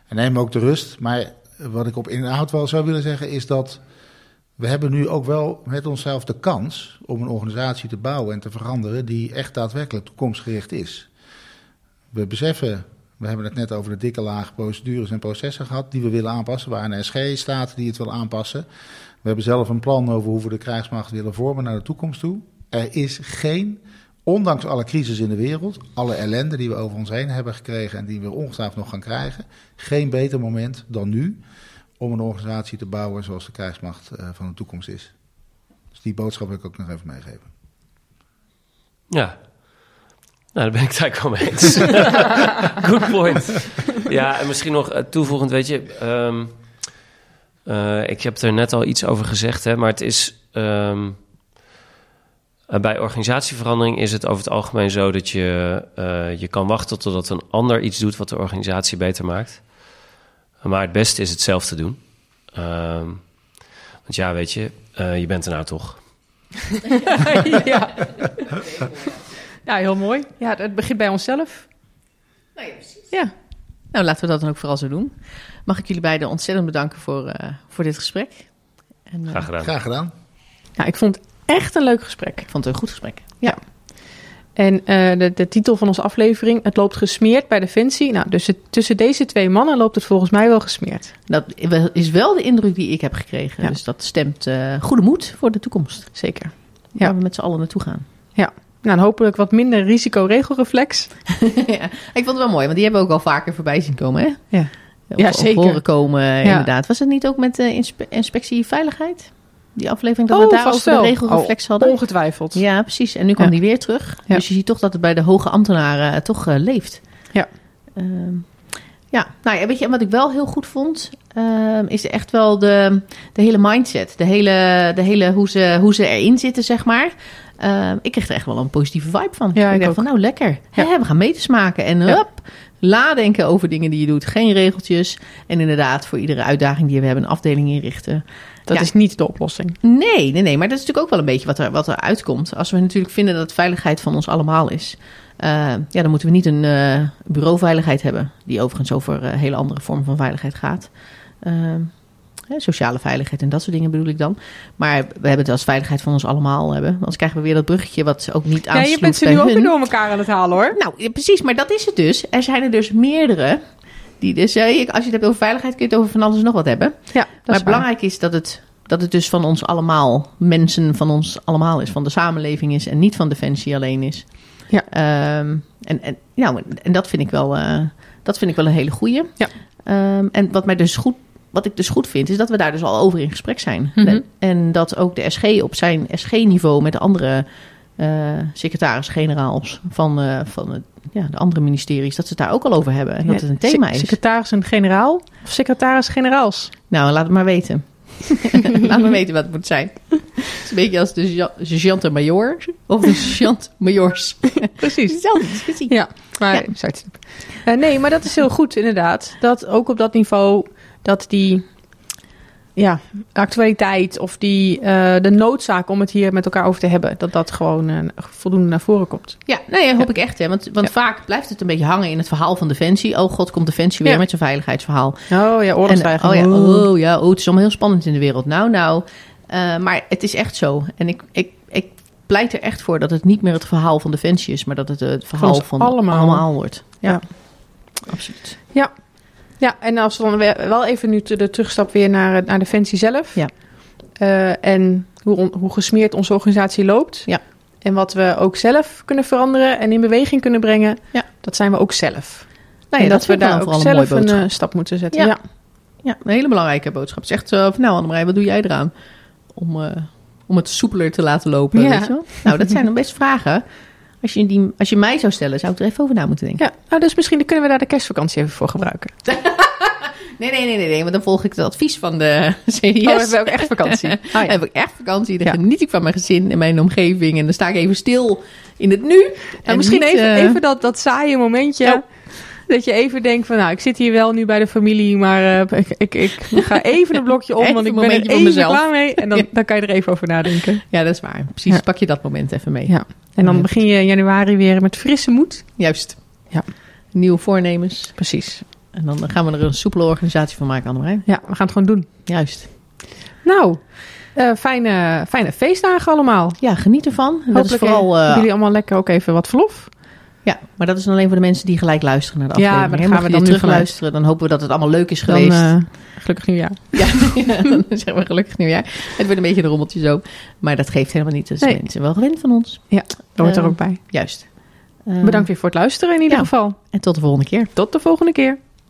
En neem ook de rust. Maar wat ik op inhoud wel zou willen zeggen is dat we hebben nu ook wel met onszelf de kans om een organisatie te bouwen en te veranderen die echt daadwerkelijk toekomstgericht is. We beseffen we hebben het net over de dikke laag procedures en processen gehad die we willen aanpassen, waar een SG staat die het wil aanpassen. We hebben zelf een plan over hoe we de krijgsmacht willen vormen naar de toekomst toe. Er is geen, ondanks alle crisis in de wereld, alle ellende die we over ons heen hebben gekregen en die we ongetwijfeld nog gaan krijgen, geen beter moment dan nu om een organisatie te bouwen zoals de krijgsmacht eh, van de toekomst is. Dus die boodschap wil ik ook nog even meegeven. Ja, nou, daar ben ik het eigenlijk wel mee eens. Good point. Ja, en misschien nog eh, toevoegend, weet je... Um, uh, ik heb er net al iets over gezegd, hè, maar het is... Um, bij organisatieverandering is het over het algemeen zo dat je, je kan wachten totdat een ander iets doet wat de organisatie beter maakt. Maar het beste is het zelf te doen. Um, want ja, weet je, je bent er nou toch. ja. Ja, heel mooi. Ja, het begint bij onszelf. Nou ja, precies. Ja. Nou, laten we dat dan ook vooral zo doen. Mag ik jullie beiden ontzettend bedanken voor, uh, voor dit gesprek. En, uh, Graag gedaan. Graag gedaan. Nou, ik vond het echt een leuk gesprek. Ik vond het een goed gesprek. Ja. En uh, de, de titel van onze aflevering, het loopt gesmeerd bij Defensie. Nou, dus het, tussen deze twee mannen loopt het volgens mij wel gesmeerd. Dat is wel de indruk die ik heb gekregen. Ja. Dus dat stemt goede moed voor de toekomst. Zeker. Ja. Waar we met z'n allen naartoe gaan. Ja. Nou, hopelijk wat minder risico-regelreflex. ja, ik vond het wel mooi, want die hebben we ook al vaker voorbij zien komen, hè? Ja, ja zeker. Horen komen, ja. inderdaad. Was het niet ook met de inspe inspectie veiligheid? Die aflevering dat oh, we daar over de regelreflex oh, hadden? Ongetwijfeld. Ja, precies. En nu kwam die weer terug. Dus je ziet toch dat het bij de hoge ambtenaren uh, toch uh, leeft. Ja. Uh, ja, nou ja, weet je, wat ik wel heel goed vond, ehm, is echt wel de, de hele mindset. De hele, de hele hoe, ze, hoe ze erin zitten, zeg maar. Uh, ik kreeg er echt wel een positieve vibe van. Ja, ik, ik dacht van, nou lekker. Ja. we gaan meters maken en hup, ladenken over dingen die je doet. Geen regeltjes. En inderdaad, voor iedere uitdaging die we hebben, een afdeling inrichten. Dat is niet de oplossing. Nee, nee, nee. Maar dat is natuurlijk ook wel een beetje wat er, wat er uitkomt. Als we natuurlijk vinden dat veiligheid van ons allemaal is. Uh, ja, dan moeten we niet een uh, bureauveiligheid hebben. Die overigens over uh, hele andere vormen van veiligheid gaat. Sociale veiligheid en dat soort dingen bedoel ik dan. Maar we hebben het als veiligheid van ons allemaal hebben. Anders krijgen we weer dat bruggetje wat ook niet aansluit Ja, je bent ze nu ook weer door elkaar aan het halen hoor. Nou, ja, precies. Maar dat is het dus. Er zijn er dus meerdere. Die dus, als je het hebt over veiligheid, kun je het over van alles nog wat hebben. Ja, maar belangrijk is dat het, dat het dus van ons allemaal, mensen van ons allemaal is. Van de samenleving is en niet van Defensie alleen is. Ja. Um, en, en, nou, en dat vind ik wel, uh, dat vind ik wel een hele goeie. Ja. Um, en wat mij dus goed wat ik dus goed vind, is dat we daar dus al over in gesprek zijn. Mm -hmm. En dat ook de SG op zijn SG-niveau met de andere uh, secretaris-generaals van, uh, van het, ja, de andere ministeries, dat ze het daar ook al over hebben. En dat het een thema is. Secretaris en generaal of secretaris-generaals? Nou, laat het maar weten. laat me weten wat het moet zijn. Het is een beetje als de sergeant major of de sergeant majors. Precies. Hetzelfde discussie. Ja, maar, ja. Uh, nee, maar dat is heel goed inderdaad. Dat ook op dat niveau dat die ja, actualiteit of die, uh, de noodzaak om het hier met elkaar over te hebben, dat dat gewoon uh, voldoende naar voren komt. Ja, ja, hoop ik echt. Hè. Want, want ja. vaak blijft het een beetje hangen in het verhaal van Defensie. Oh god, komt Defensie weer ja. met zijn veiligheidsverhaal. Oh ja, oorlogsdreiging. Oh ja, oh ja, oh, het is allemaal heel spannend in de wereld. Nou, nou. Uh, maar het is echt zo. En ik, ik, ik pleit er echt voor dat het niet meer het verhaal van Defensie is, maar dat het het verhaal Van allemaal. allemaal. wordt. Ja, Ja. absoluut. Ja. Ja, en als we dan wel even nu de terugstap weer naar, naar Defensie zelf. Ja. Eh, en hoe, on- hoe gesmeerd onze organisatie loopt. Ja. En wat we ook zelf kunnen veranderen en in beweging kunnen brengen. Ja. Dat zijn we ook zelf. Nou ja, dat, we daar ook een zelf een eh, stap moeten zetten. Ja. Ja. Ja, een hele belangrijke boodschap. Zegt uh, van nou Annemarij, wat doe jij eraan om, om het soepeler te laten lopen? Ja. Weet je wel? Nou, dat zijn dan best vragen. Als je, die, als je mij zou stellen, zou ik er even over na moeten denken. Ja, nou, dus misschien kunnen we daar de kerstvakantie even voor gebruiken. Nee, nee, nee, nee, nee, want dan volg ik het advies van de CDS. Oh, we hebben ook echt vakantie. Ah, ja. heb ik echt vakantie, dan Ja. geniet ik van mijn gezin en mijn omgeving. En dan sta ik even stil in het nu. Nou, En misschien niet, even, eh, even dat, dat saaie momentje. Ja. Dat je even denkt van, nou, ik zit hier wel nu bij de familie, maar eh, ik, ik, ik ga even een blokje om, want ik ben er even mezelf. klaar mee. En dan, Ja. dan kan je er even over nadenken. Ja, dat is waar. Precies, Ja. pak je dat moment even mee. Ja. En dan begin je in januari weer met frisse moed. Juist. Ja. Nieuwe voornemens. Precies. En dan gaan we er een soepele organisatie van maken, Annemarij. Ja, we gaan het gewoon doen. Juist. Nou, eh, fijne, fijne feestdagen allemaal. Ja, geniet ervan. En dat is Hopelijk, vooral... eh, jullie allemaal lekker ook even wat verlof. Ja, maar dat is dan alleen voor de mensen die gelijk luisteren naar de Ja, aflevering. maar hè. dan gaan Mocht we dan terug luisteren, dan hopen we dat het allemaal leuk is Dan, geweest. eh, gelukkig nieuwjaar. Ja, dan zeggen we gelukkig nieuwjaar. Het wordt een beetje een rommeltje zo. Maar dat geeft helemaal niet. Dus Nee. mensen wel gewend van ons. Dat hoort er Eh, ook bij. Juist. Bedankt weer voor het luisteren in ieder ja. geval. En tot de volgende keer. Tot de volgende keer.